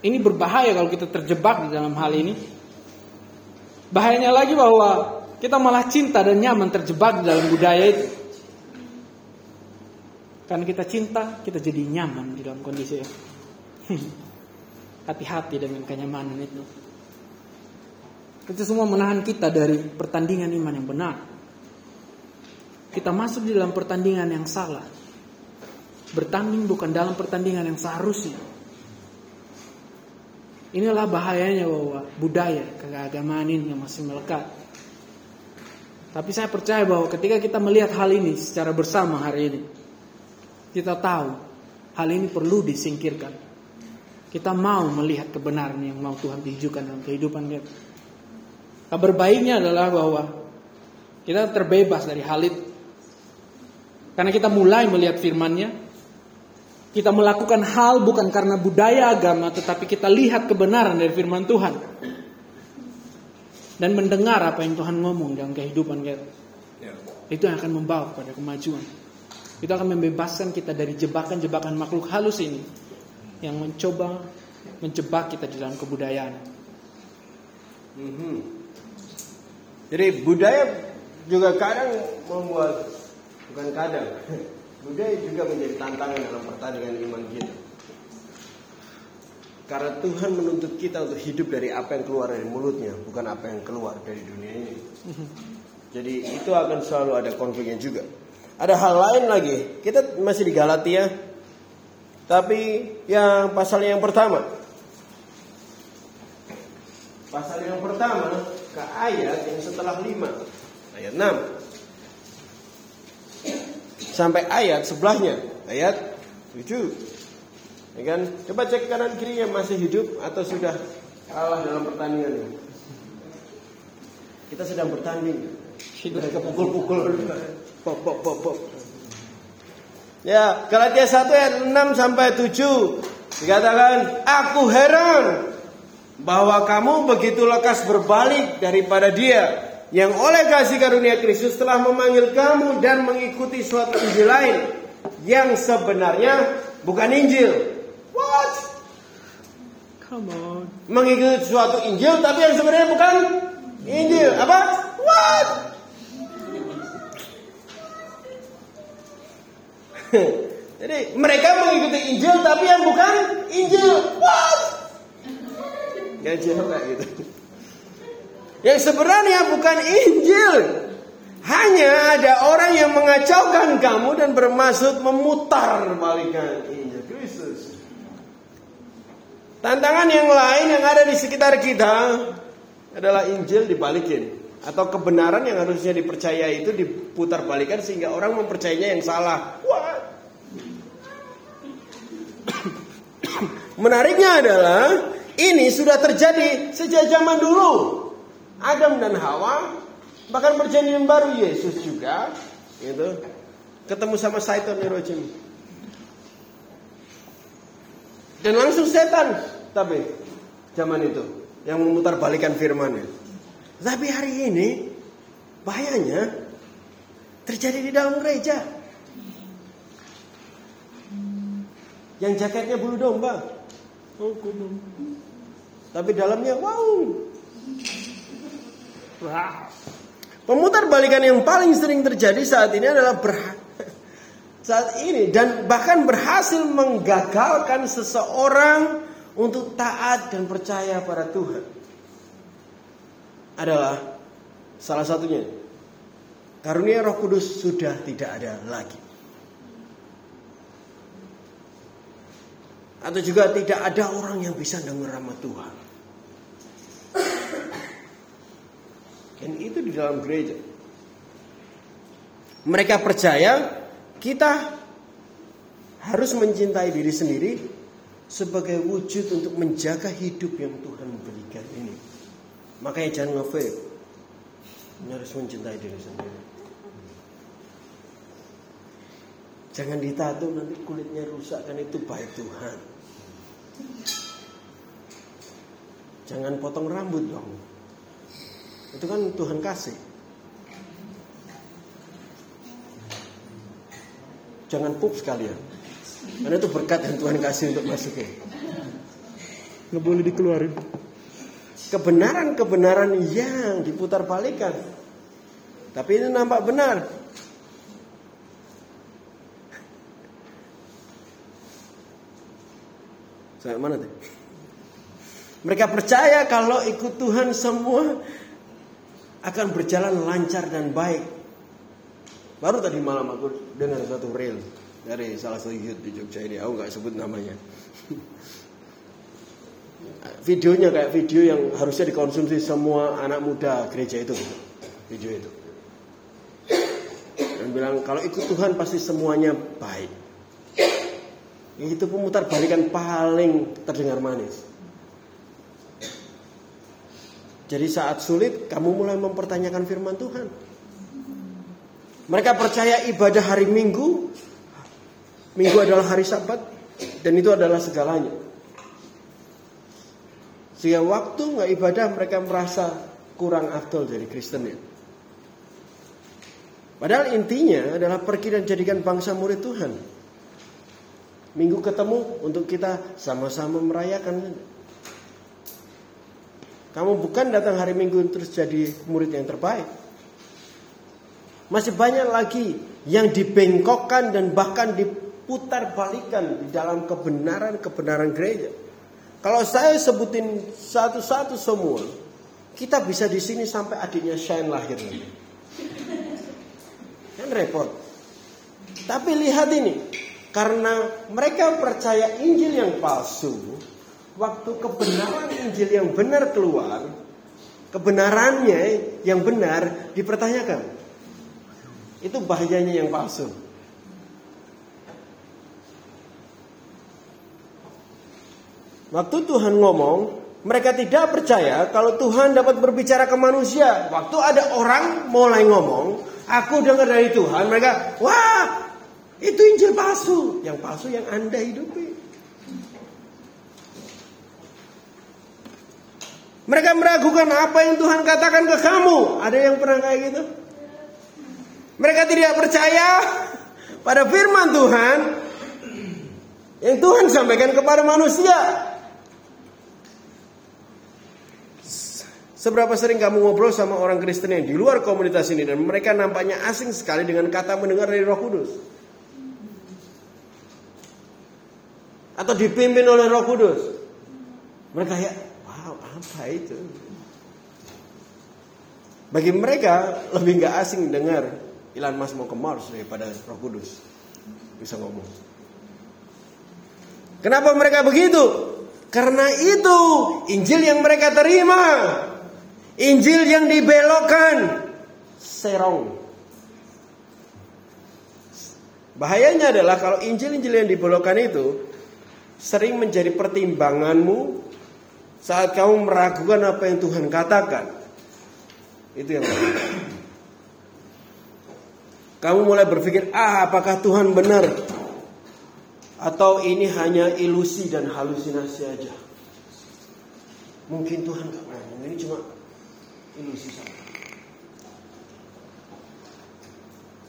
Ini berbahaya kalau kita terjebak di dalam hal ini. Bahayanya lagi bahwa kita malah cinta dan nyaman terjebak di dalam budaya itu. Karena kita cinta, kita jadi nyaman di dalam kondisi itu. Hati-hati dengan kenyamanan itu. Itu semua menahan kita dari pertandingan iman yang benar. Kita masuk di dalam pertandingan yang salah. Bertanding bukan dalam pertandingan yang seharusnya. Inilah bahayanya bahwa budaya keagamaan ini yang masih melekat. Tapi saya percaya bahwa ketika kita melihat hal ini secara bersama hari ini, kita tahu hal ini perlu disingkirkan. Kita mau melihat kebenaran yang mau Tuhan tunjukkan dalam kehidupan kita. Kabar baiknya adalah bahwa kita terbebas dari hal itu. Karena kita mulai melihat firman-Nya, kita melakukan hal bukan karena budaya agama, tetapi kita lihat kebenaran dari firman Tuhan. Dan mendengar apa yang Tuhan ngomong dalam kehidupan kita. Ya. Itu yang akan membawa pada kemajuan. Itu akan membebaskan kita dari jebakan-jebakan makhluk halus ini. Yang mencoba menjebak kita di dalam kebudayaan. Mm -hmm. Jadi budaya juga kadang membuat, bukan kadang, Budaya juga menjadi tantangan dalam pertandingan iman kita. Karena Tuhan menuntut kita untuk hidup dari apa yang keluar dari mulutnya, bukan apa yang keluar dari dunia ini. Jadi itu akan selalu ada konfliknya juga. Ada hal lain lagi. Kita masih di Galatia. Tapi yang pasal yang pertama. Pasal yang pertama ke ayat yang setelah 5. Ayat 6 sampai ayat sebelahnya, ayat 7. Ya kan? Coba cek kanan kirinya masih hidup atau sudah kalah dalam pertandingan. Kita sedang bertanding. Mereka pukul-pukul. Pop pop pop pop. Ya, Galatia 1 ayat 6 sampai 7 dikatakan, "Aku heran bahwa kamu begitu lekas berbalik daripada dia yang oleh kasih karunia Kristus telah memanggil kamu dan mengikuti suatu Injil lain yang sebenarnya bukan Injil. What? Come on. Mengikuti suatu Injil tapi yang sebenarnya bukan Injil. Apa? What? Jadi mereka mengikuti Injil tapi yang bukan Injil. What? Gak jawab gitu. Yang sebenarnya bukan Injil. Hanya ada orang yang mengacaukan kamu dan bermaksud memutar balikan Injil Kristus. Tantangan yang lain yang ada di sekitar kita adalah Injil dibalikin atau kebenaran yang harusnya dipercaya itu diputar balikan sehingga orang mempercayainya yang salah. Wah. Menariknya adalah ini sudah terjadi sejak zaman dulu. Adam dan Hawa, bahkan perjanjian baru Yesus juga, gitu, ketemu sama Satan Rojim. Dan langsung setan, tapi zaman itu yang memutar balikan firman Tapi hari ini bahayanya terjadi di dalam gereja. yang jaketnya bulu domba. Tapi dalamnya wow. Pemutar balikan yang paling sering terjadi saat ini adalah ber, saat ini dan bahkan berhasil menggagalkan seseorang untuk taat dan percaya pada Tuhan. Adalah salah satunya karunia Roh Kudus sudah tidak ada lagi. Atau juga tidak ada orang yang bisa dengar nama Tuhan. Dan itu di dalam gereja. Mereka percaya kita harus mencintai diri sendiri sebagai wujud untuk menjaga hidup yang Tuhan berikan ini. Makanya jangan ngevape. Harus mencintai diri sendiri. Jangan ditato nanti kulitnya rusak kan itu baik Tuhan. Jangan potong rambut dong. Itu kan Tuhan kasih. Jangan pup sekalian. Karena itu berkat yang Tuhan kasih untuk masuknya. Nggak boleh dikeluarin. Kebenaran-kebenaran yang diputar balikan. Tapi ini nampak benar. Saya mana tuh? Mereka percaya kalau ikut Tuhan semua akan berjalan lancar dan baik. Baru tadi malam aku dengar satu reel dari salah satu youth di Jogja ini. Aku nggak sebut namanya. Videonya kayak video yang harusnya dikonsumsi semua anak muda gereja itu. Video itu. Dan bilang kalau ikut Tuhan pasti semuanya baik. Itu pemutar balikan paling terdengar manis. Jadi saat sulit kamu mulai mempertanyakan firman Tuhan. Mereka percaya ibadah hari Minggu Minggu adalah hari Sabat dan itu adalah segalanya. Sehingga waktu nggak ibadah mereka merasa kurang afdol dari Kristen ya. Padahal intinya adalah pergi dan jadikan bangsa murid Tuhan. Minggu ketemu untuk kita sama-sama merayakan. Kamu bukan datang hari Minggu terus jadi murid yang terbaik. Masih banyak lagi yang dibengkokkan dan bahkan diputar balikan di dalam kebenaran-kebenaran gereja. Kalau saya sebutin satu-satu semua, kita bisa di sini sampai adiknya Shine lahir. Kan repot. Tapi lihat ini, karena mereka percaya Injil yang palsu, waktu kebenaran Injil yang benar keluar, kebenarannya yang benar dipertanyakan. Itu bahayanya yang palsu. Waktu Tuhan ngomong, mereka tidak percaya kalau Tuhan dapat berbicara ke manusia. Waktu ada orang mulai ngomong, aku dengar dari Tuhan, mereka, wah itu Injil palsu. Yang palsu yang Anda hidupi. Mereka meragukan apa yang Tuhan katakan ke kamu. Ada yang pernah kayak gitu? Mereka tidak percaya pada firman Tuhan yang Tuhan sampaikan kepada manusia. Seberapa sering kamu ngobrol sama orang Kristen yang di luar komunitas ini dan mereka nampaknya asing sekali dengan kata mendengar dari Roh Kudus? atau dipimpin oleh Roh Kudus. Mereka ya, apa itu? Bagi mereka lebih nggak asing dengar Elon Musk mau ke Mars daripada Roh Kudus bisa ngomong. Kenapa mereka begitu? Karena itu Injil yang mereka terima. Injil yang dibelokkan. Serong. Bahayanya adalah kalau Injil-Injil yang dibelokkan itu sering menjadi pertimbanganmu saat kamu meragukan apa yang Tuhan katakan. Itu yang. Kamu mulai berpikir, ah apakah Tuhan benar? Atau ini hanya ilusi dan halusinasi aja. Mungkin Tuhan gak ngomong, ini cuma ilusi saja.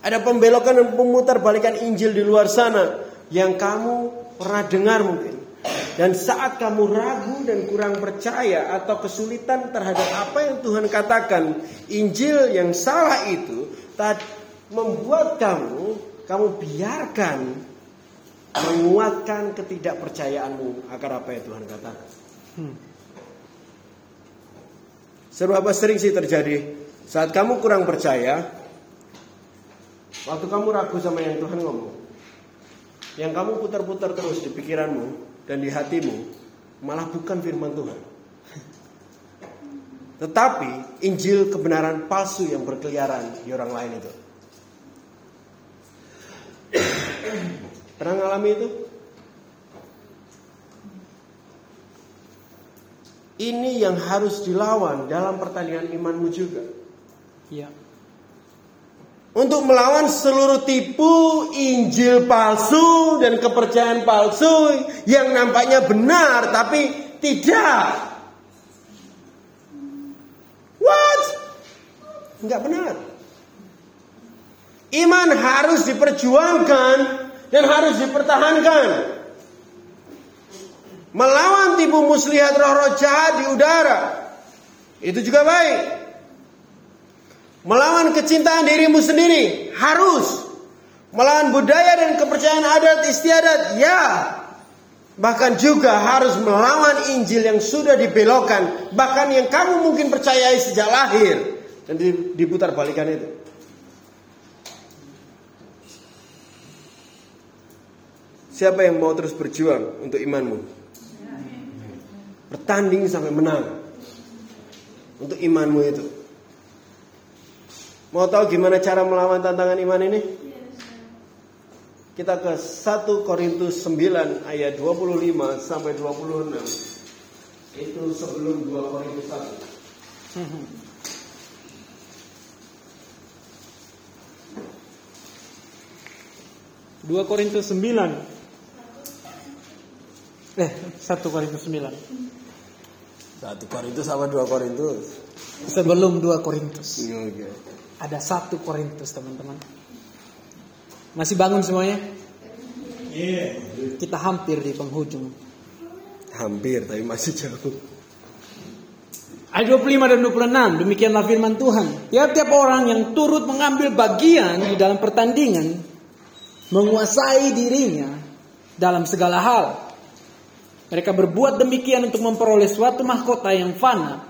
Ada pembelokan dan pemutar balikan Injil di luar sana yang kamu pernah dengar mungkin. Dan saat kamu ragu dan kurang percaya atau kesulitan terhadap apa yang Tuhan katakan, Injil yang salah itu membuat kamu, kamu biarkan menguatkan ketidakpercayaanmu akan apa yang Tuhan katakan. Hmm. Seberapa sering sih terjadi saat kamu kurang percaya, waktu kamu ragu sama yang Tuhan ngomong, yang kamu putar-putar terus di pikiranmu dan di hatimu malah bukan firman Tuhan. Tetapi Injil kebenaran palsu yang berkeliaran di orang lain itu. Pernah ngalami itu? Ini yang harus dilawan dalam pertandingan imanmu juga. Iya. Untuk melawan seluruh tipu Injil palsu dan kepercayaan palsu yang nampaknya benar tapi tidak. What? Enggak benar. Iman harus diperjuangkan dan harus dipertahankan. Melawan tipu muslihat roh-roh jahat di udara. Itu juga baik. Melawan kecintaan dirimu sendiri harus. Melawan budaya dan kepercayaan adat istiadat ya. Bahkan juga harus melawan Injil yang sudah dibelokkan. Bahkan yang kamu mungkin percayai sejak lahir. Dan diputar balikan itu. Siapa yang mau terus berjuang untuk imanmu? Bertanding sampai menang. Untuk imanmu itu. Mau tahu gimana cara melawan tantangan iman ini? Kita ke 1 Korintus 9 ayat 25 sampai 26. Itu sebelum 2 Korintus 1. 2 Korintus 9 Eh, 1 Korintus 9. 1 Korintus sama 2 Korintus? Sebelum 2 Korintus. Iya, oke. Ada 1 Korintus, teman-teman. Masih bangun semuanya? Iya. Yeah. Kita hampir di penghujung. Hampir, tapi masih jauh. Ayat 25 dan 26, demikianlah firman Tuhan. Tiap-tiap orang yang turut mengambil bagian di dalam pertandingan, menguasai dirinya dalam segala hal. Mereka berbuat demikian untuk memperoleh suatu mahkota yang fana.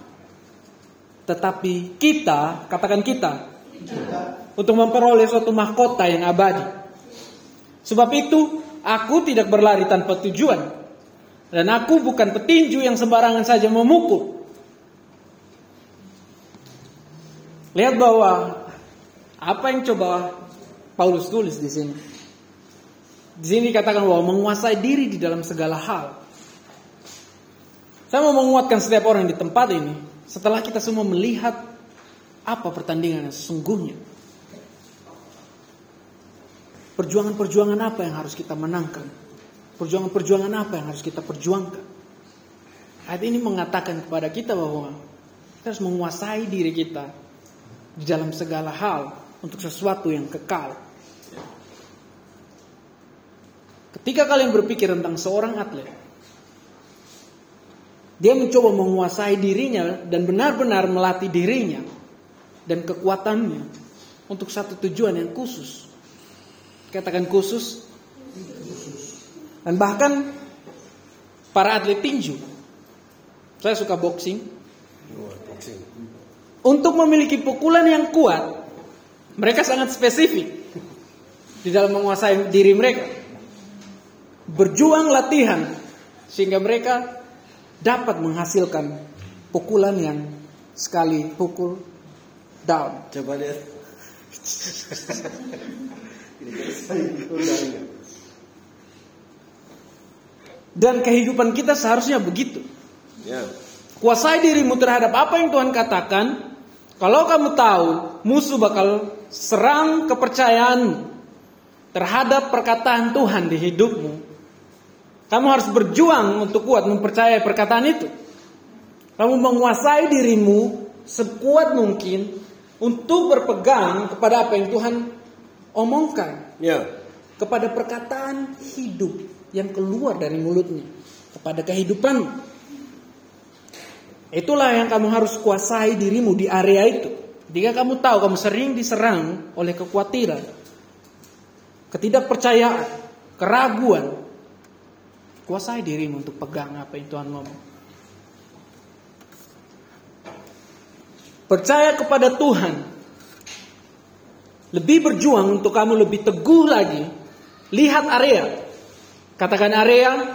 Tetapi kita, katakan kita, untuk memperoleh suatu mahkota yang abadi. Sebab itu, aku tidak berlari tanpa tujuan. Dan aku bukan petinju yang sembarangan saja memukul. Lihat bahwa apa yang coba Paulus tulis di sini. Di sini dikatakan bahwa menguasai diri di dalam segala hal. Saya mau menguatkan setiap orang di tempat ini setelah kita semua melihat apa pertandingan yang sesungguhnya. Perjuangan-perjuangan apa yang harus kita menangkan? Perjuangan-perjuangan apa yang harus kita perjuangkan? Ayat ini mengatakan kepada kita bahwa kita harus menguasai diri kita di dalam segala hal untuk sesuatu yang kekal. Ketika kalian berpikir tentang seorang atlet, dia mencoba menguasai dirinya dan benar-benar melatih dirinya dan kekuatannya untuk satu tujuan yang khusus. Katakan khusus. Dan bahkan para atlet tinju. Saya suka boxing. Untuk memiliki pukulan yang kuat, mereka sangat spesifik di dalam menguasai diri mereka. Berjuang latihan sehingga mereka dapat menghasilkan pukulan yang sekali pukul down. Coba lihat. Dan kehidupan kita seharusnya begitu. Ya. Kuasai dirimu terhadap apa yang Tuhan katakan. Kalau kamu tahu musuh bakal serang kepercayaanmu terhadap perkataan Tuhan di hidupmu, kamu harus berjuang untuk kuat mempercayai perkataan itu. Kamu menguasai dirimu sekuat mungkin untuk berpegang kepada apa yang Tuhan omongkan. Ya. kepada perkataan hidup yang keluar dari mulutnya, kepada kehidupan. Itulah yang kamu harus kuasai dirimu di area itu. Jika kamu tahu kamu sering diserang oleh kekhawatiran, ketidakpercayaan, keraguan, kuasai dirimu untuk pegang apa yang Tuhan ngomong. Percaya kepada Tuhan. Lebih berjuang untuk kamu lebih teguh lagi. Lihat area. Katakan area.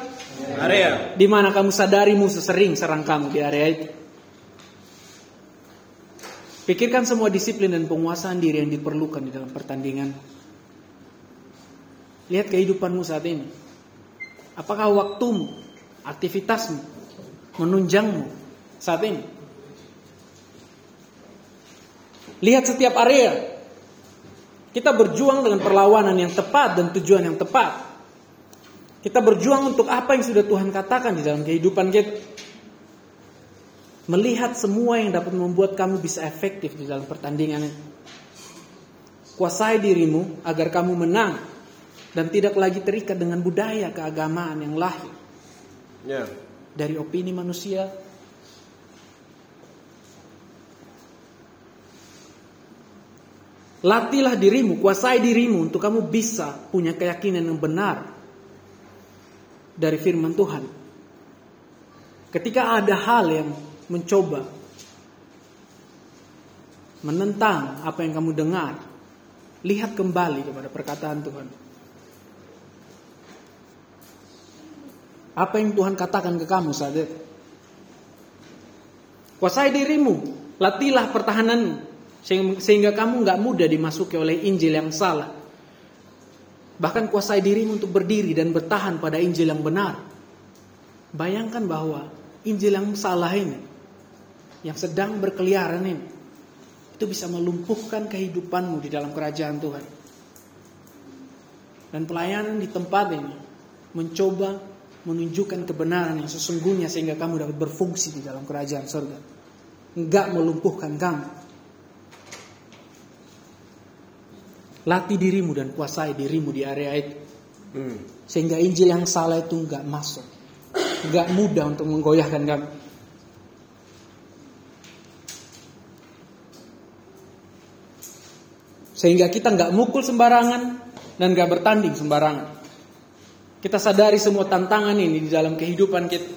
Area. Di mana kamu sadari musuh sering serang kamu di area itu. Pikirkan semua disiplin dan penguasaan diri yang diperlukan di dalam pertandingan. Lihat kehidupanmu saat ini. Apakah waktumu, aktivitasmu, menunjangmu saat ini? Lihat setiap area. Kita berjuang dengan perlawanan yang tepat dan tujuan yang tepat. Kita berjuang untuk apa yang sudah Tuhan katakan di dalam kehidupan kita. Melihat semua yang dapat membuat kamu bisa efektif di dalam pertandingan. Kuasai dirimu agar kamu menang dan tidak lagi terikat dengan budaya keagamaan yang lahir Ya. dari opini manusia Latihlah dirimu, kuasai dirimu untuk kamu bisa punya keyakinan yang benar dari firman Tuhan. Ketika ada hal yang mencoba menentang apa yang kamu dengar, lihat kembali kepada perkataan Tuhan. Apa yang Tuhan katakan ke kamu saat itu? Kuasai dirimu, latihlah pertahananmu sehingga, kamu nggak mudah dimasuki oleh Injil yang salah. Bahkan kuasai dirimu untuk berdiri dan bertahan pada Injil yang benar. Bayangkan bahwa Injil yang salah ini, yang sedang berkeliaran ini, itu bisa melumpuhkan kehidupanmu di dalam kerajaan Tuhan. Dan pelayanan di tempat ini mencoba menunjukkan kebenaran yang sesungguhnya sehingga kamu dapat berfungsi di dalam kerajaan surga. Enggak melumpuhkan kamu. Latih dirimu dan kuasai dirimu di area itu. Hmm. Sehingga Injil yang salah itu enggak masuk. Enggak mudah untuk menggoyahkan kamu. Sehingga kita enggak mukul sembarangan dan enggak bertanding sembarangan. Kita sadari semua tantangan ini di dalam kehidupan kita.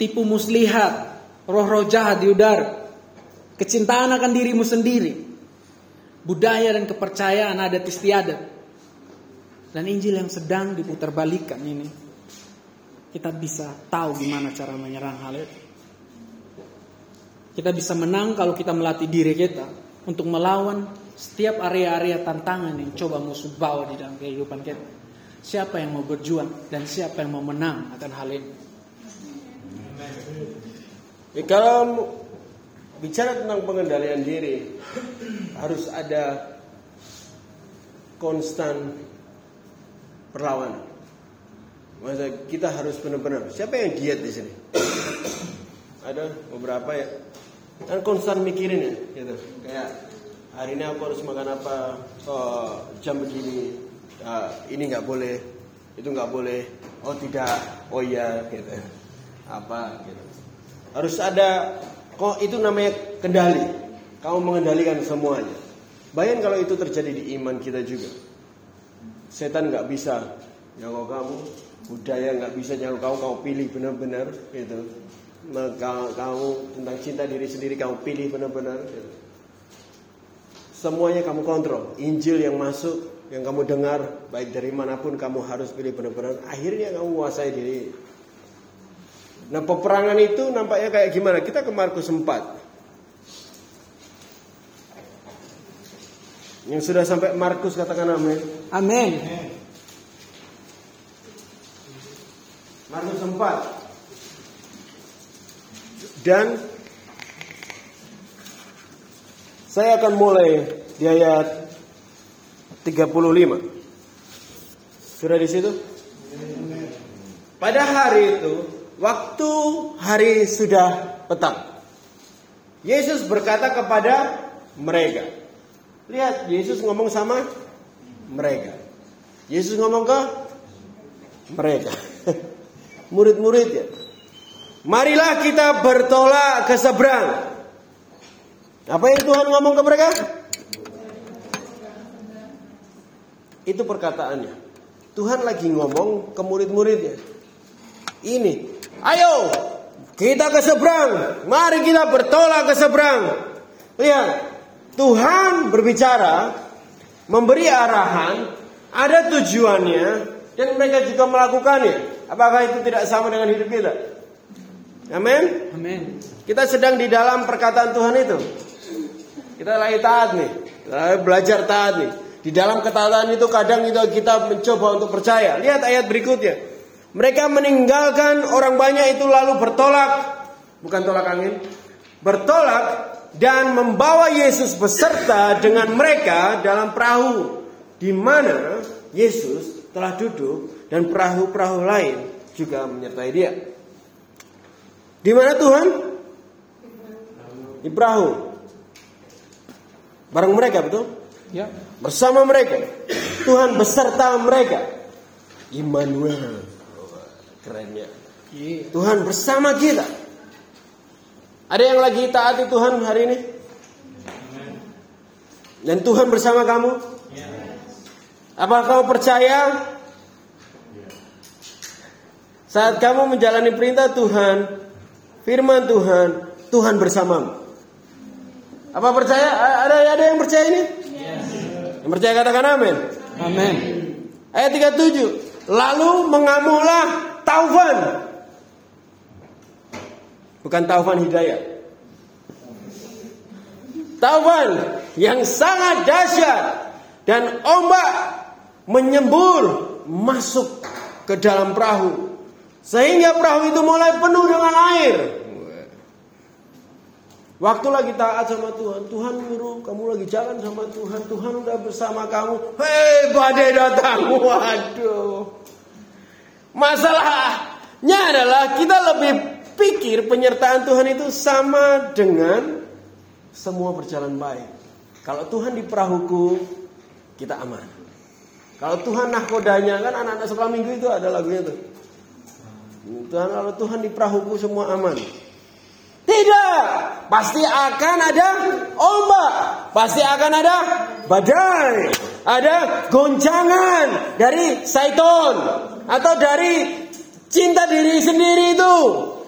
Tipu muslihat, roh-roh jahat di udara. Kecintaan akan dirimu sendiri. Budaya dan kepercayaan adat istiadat. Dan Injil yang sedang diputarbalikkan ini. Kita bisa tahu gimana cara menyerang hal itu. Kita bisa menang kalau kita melatih diri kita untuk melawan setiap area-area tantangan yang coba musuh bawa di dalam kehidupan kita. Siapa yang mau berjuang dan siapa yang mau menang akan hal ini. Ya, kalau bicara tentang pengendalian diri, harus ada konstan perlawanan. Masa kita harus benar-benar. Siapa yang giat di sini? ada beberapa ya. Kan konstan mikirin ya, gitu. Kayak hari ini aku harus makan apa? Oh, jam begini. Ah, ini nggak boleh, itu nggak boleh. Oh tidak, oh iya, gitu. Apa? Gitu. Harus ada. Kok itu namanya kendali. Kamu mengendalikan semuanya. Bayangkan kalau itu terjadi di iman kita juga. Setan nggak bisa nyawa kamu, budaya nggak bisa nyawa kamu, kamu pilih benar-benar gitu. Maka kamu tentang cinta diri sendiri kamu pilih benar-benar. Gitu. Semuanya kamu kontrol. Injil yang masuk, yang kamu dengar, baik dari mana pun kamu harus pilih benar-benar. Akhirnya kamu menguasai diri. Nah peperangan itu nampaknya kayak gimana? Kita ke Markus 4. Yang sudah sampai Markus katakan amin. Amin. Markus 4. Dan saya akan mulai di ayat 35. Sudah di situ? Pada hari itu, waktu hari sudah petang. Yesus berkata kepada mereka. Lihat, Yesus ngomong sama mereka. Yesus ngomong ke mereka. Murid-muridnya. Marilah kita bertolak ke seberang. Apa yang Tuhan ngomong ke mereka? Itu perkataannya. Tuhan lagi ngomong ke murid-muridnya. Ini, ayo kita ke seberang. Mari kita bertolak ke seberang. Lihat, Tuhan berbicara, memberi arahan, ada tujuannya, dan mereka juga melakukannya. Apakah itu tidak sama dengan hidup kita? Amin. Amin. Kita sedang di dalam perkataan Tuhan itu. Kita lagi taat nih. Kita lagi belajar taat nih. Di dalam ketaatan itu kadang itu kita mencoba untuk percaya. Lihat ayat berikutnya. Mereka meninggalkan orang banyak itu lalu bertolak. Bukan tolak angin. Bertolak dan membawa Yesus beserta dengan mereka dalam perahu. Di mana Yesus telah duduk dan perahu-perahu lain juga menyertai dia. Di mana Tuhan? Di perahu. Bareng mereka betul? Ya. Bersama mereka. Tuhan beserta mereka. Immanuel. Kerennya. Tuhan bersama kita. Ada yang lagi taati Tuhan hari ini? Dan Tuhan bersama kamu? Apa kamu percaya? Saat kamu menjalani perintah Tuhan, firman Tuhan, Tuhan bersamamu. Apa percaya? Ada ada yang percaya ini? Yang percaya katakan amin. Amin. Ayat 37. Lalu mengamulah taufan. Bukan taufan hidayah. Taufan yang sangat dahsyat dan ombak menyembur masuk ke dalam perahu sehingga perahu itu mulai penuh dengan air. Waktu lagi taat sama Tuhan, Tuhan nyuruh kamu lagi jalan sama Tuhan, Tuhan udah bersama kamu. Hei, badai datang. Waduh. Masalahnya adalah kita lebih pikir penyertaan Tuhan itu sama dengan semua berjalan baik. Kalau Tuhan di perahuku, kita aman. Kalau Tuhan nahkodanya kan anak-anak sekolah minggu itu ada lagunya tuh. Tuhan kalau Tuhan di perahuku semua aman. Tidak, pasti akan ada ombak, pasti akan ada badai, ada goncangan dari Saiton atau dari cinta diri sendiri itu.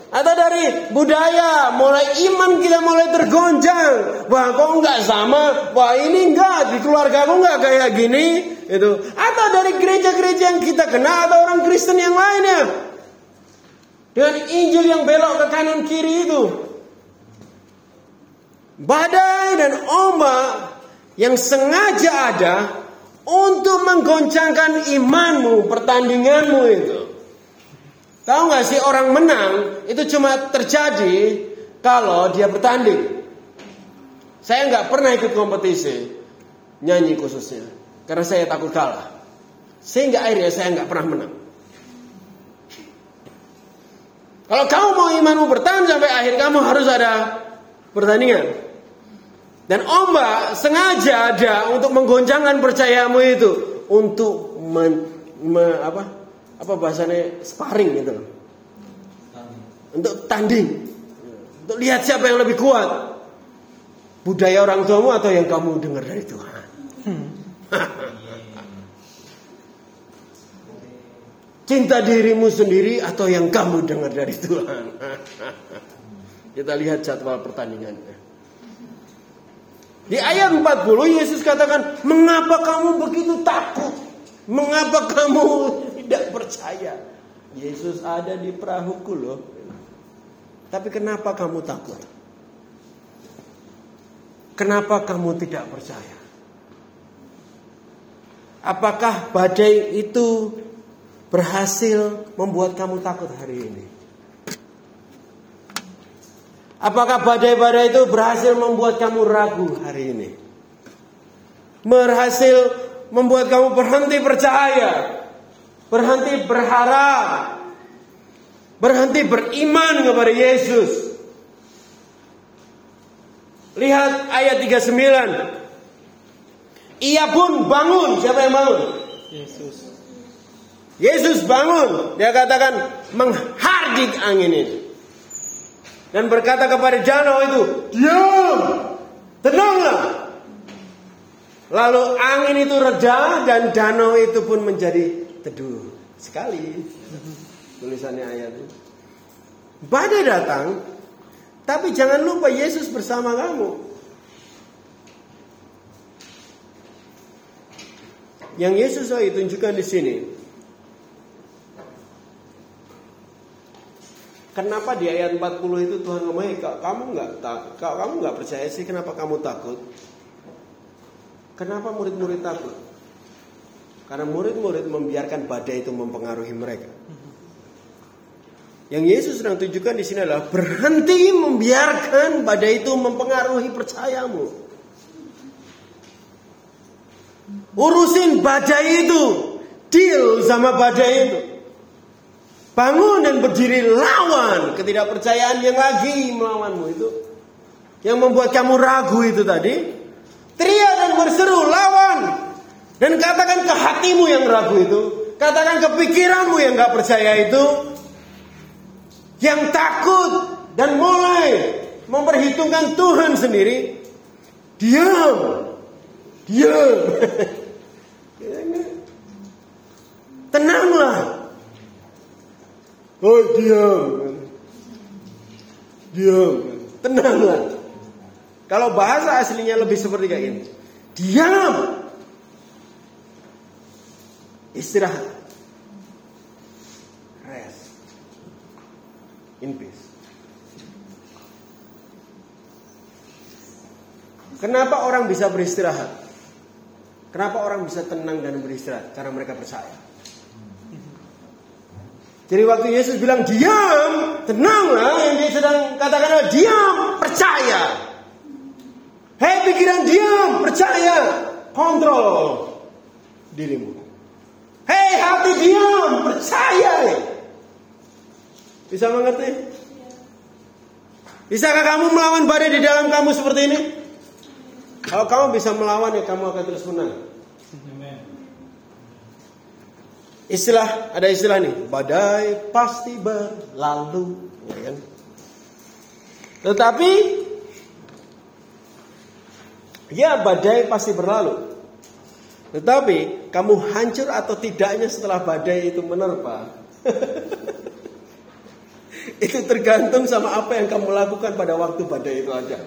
Atau dari budaya mulai iman kita mulai tergoncang. Wah kok nggak sama? Wah ini enggak di keluarga aku nggak kayak gini. Itu. Atau dari gereja-gereja yang kita kenal atau orang Kristen yang lainnya. Dengan Injil yang belok ke kanan kiri itu. Badai dan ombak yang sengaja ada untuk menggoncangkan imanmu pertandinganmu itu Tahu nggak sih orang menang itu cuma terjadi kalau dia bertanding. Saya nggak pernah ikut kompetisi nyanyi khususnya karena saya takut kalah. Sehingga akhirnya saya nggak pernah menang. Kalau kamu mau imanmu bertahan sampai akhir kamu harus ada pertandingan. Dan ombak sengaja ada untuk menggoncangkan percayamu itu untuk men, me, apa apa bahasanya sparring gitu loh. Untuk tanding. Untuk lihat siapa yang lebih kuat. Budaya orang tuamu atau yang kamu dengar dari Tuhan. Cinta dirimu sendiri atau yang kamu dengar dari Tuhan. Kita lihat jadwal pertandingannya. Di ayat 40 Yesus katakan, "Mengapa kamu begitu takut? Mengapa kamu tidak percaya. Yesus ada di perahuku loh. Tapi kenapa kamu takut? Kenapa kamu tidak percaya? Apakah badai itu berhasil membuat kamu takut hari ini? Apakah badai-badai itu berhasil membuat kamu ragu hari ini? Berhasil membuat kamu berhenti percaya Berhenti berharap. Berhenti beriman kepada Yesus. Lihat ayat 39. Ia pun bangun. Siapa yang bangun? Yesus. Yesus bangun, dia katakan menghardik angin ini. Dan berkata kepada danau itu, diam, tenanglah. Lalu angin itu reda dan danau itu pun menjadi teduh sekali. Tulisannya ayat itu. Badai datang, tapi jangan lupa Yesus bersama kamu. Yang Yesus saya tunjukkan di sini. Kenapa di ayat 40 itu Tuhan ngomong, kamu nggak tak, kamu nggak percaya sih kenapa kamu takut? Kenapa murid-murid takut? Karena murid-murid membiarkan badai itu mempengaruhi mereka. Yang Yesus sedang tunjukkan di sini adalah berhenti membiarkan badai itu mempengaruhi percayamu. Urusin badai itu, deal sama badai itu. Bangun dan berdiri lawan ketidakpercayaan yang lagi melawanmu itu. Yang membuat kamu ragu itu tadi. Teriak dan berseru, lawan. Dan katakan ke hatimu yang ragu itu. Katakan ke pikiranmu yang gak percaya itu yang takut dan mulai memperhitungkan Tuhan sendiri, diam, diam, tenanglah, oh diam, diam, tenanglah. Kalau bahasa aslinya lebih seperti kayak gini, diam, istirahat. in peace. Kenapa orang bisa beristirahat? Kenapa orang bisa tenang dan beristirahat? Karena mereka percaya. Jadi waktu Yesus bilang diam, tenanglah yang dia sedang katakan diam, percaya. Hei pikiran diam, percaya, kontrol dirimu. Hei hati diam, percaya. Bisa mengerti? Bisakah kamu melawan badai di dalam kamu seperti ini? Kalau kamu bisa melawan ya kamu akan terus menang. Istilah ada istilah nih, badai pasti berlalu, ya kan? Tetapi ya badai pasti berlalu. Tetapi kamu hancur atau tidaknya setelah badai itu menerpa. Itu tergantung sama apa yang kamu lakukan pada waktu badai itu ada.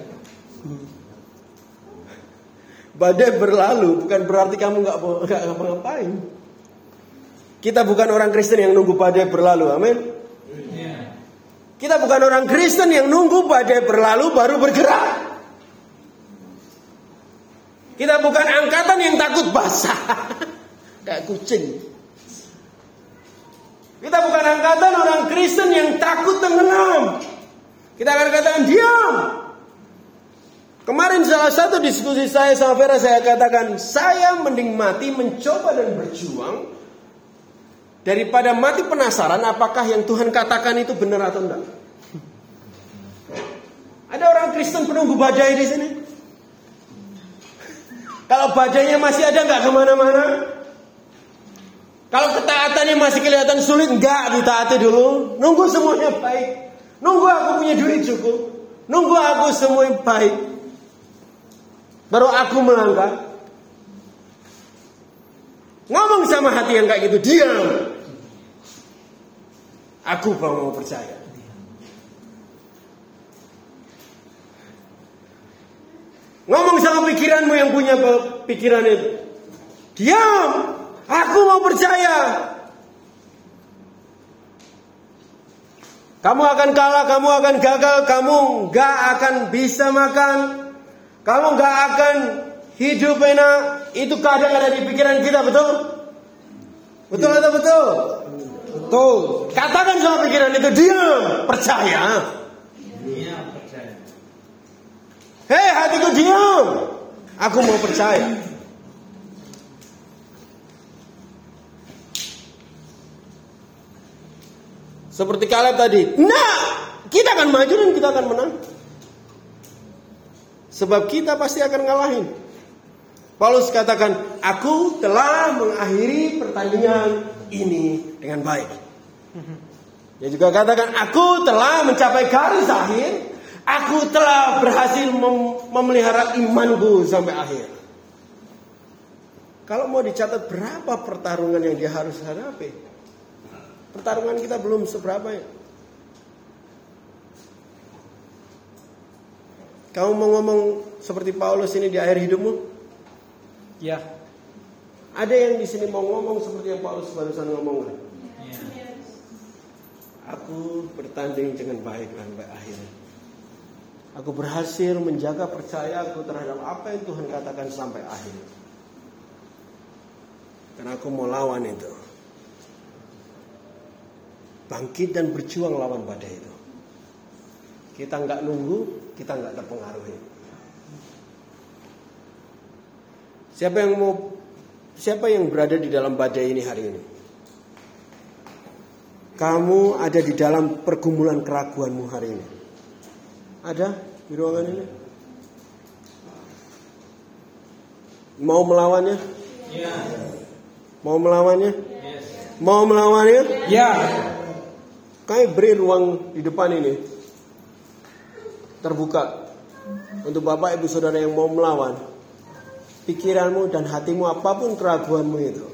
Badai berlalu bukan berarti kamu nggak nggak ngapa-ngapain. Kita bukan orang Kristen yang nunggu badai berlalu, amin. Kita bukan orang Kristen yang nunggu badai berlalu baru bergerak. Kita bukan angkatan yang takut basah. Kayak kucing. Kita bukan angkatan orang Kristen yang takut tenggelam. Kita akan katakan diam. Kemarin salah satu diskusi saya sama Vera saya katakan saya mending mati mencoba dan berjuang daripada mati penasaran apakah yang Tuhan katakan itu benar atau enggak. Ada orang Kristen penunggu badai di sini. Kalau badainya masih ada nggak ke mana-mana, kalau ketaatannya masih kelihatan sulit, enggak ditaati dulu. Nunggu semuanya baik. Nunggu aku punya duit cukup. Nunggu aku semuanya baik. Baru aku melangkah. Ngomong sama hati yang kayak gitu, diam. Aku baru mau percaya. Ngomong sama pikiranmu yang punya pikiran itu. Diam. Aku mau percaya. Kamu akan kalah, kamu akan gagal, kamu gak akan bisa makan, kamu gak akan hidup enak. Itu kadang ada di pikiran kita, betul? Betul atau betul? Betul. Katakan sama pikiran itu, diam, percaya. Diam, percaya. Hei hatiku diam. Aku mau percaya. Seperti Kaleb tadi. Nah, kita akan maju dan kita akan menang. Sebab kita pasti akan ngalahin. Paulus katakan, aku telah mengakhiri pertandingan ini dengan baik. Dia juga katakan, aku telah mencapai garis akhir. Aku telah berhasil mem memelihara imanku sampai akhir. Kalau mau dicatat berapa pertarungan yang dia harus hadapi? Pertarungan kita belum seberapa ya. Kamu mau ngomong seperti Paulus ini di akhir hidupmu? Ya. Ada yang di sini mau ngomong seperti yang Paulus barusan ngomong? Ya. Aku bertanding dengan baik sampai akhirnya. Aku berhasil menjaga percayaku terhadap apa yang Tuhan katakan sampai akhir. Karena aku mau lawan itu. Bangkit dan berjuang lawan badai itu. Kita nggak nunggu, kita nggak terpengaruhi. Siapa yang mau siapa yang berada di dalam badai ini hari ini? Kamu ada di dalam pergumulan keraguanmu hari ini. Ada di ruangan ini? Mau melawannya? Ya. Mau melawannya? Mau melawannya? Ya. Kayak beri ruang di depan ini terbuka untuk Bapak Ibu Saudara yang mau melawan pikiranmu dan hatimu apa pun keraguanmu itu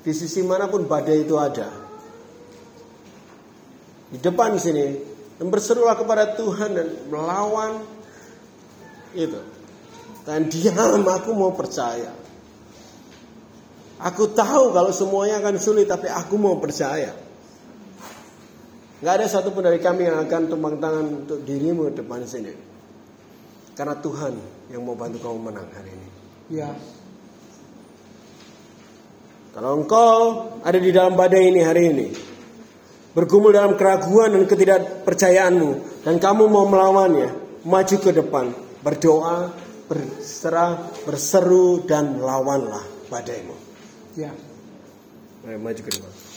di sisi mana pun badai itu ada di depan sini dan berserulah kepada Tuhan dan melawan itu dan diam aku mau percaya aku tahu kalau semuanya akan sulit tapi aku mau percaya Gak ada satupun dari kami yang akan tumpang tangan untuk dirimu di depan sini. Karena Tuhan yang mau bantu kamu menang hari ini. Ya. Kalau engkau ada di dalam badai ini hari ini, bergumul dalam keraguan dan ketidakpercayaanmu, dan kamu mau melawannya, maju ke depan, berdoa, berserah, berseru, dan lawanlah badaimu. Ya. Mari maju ke depan.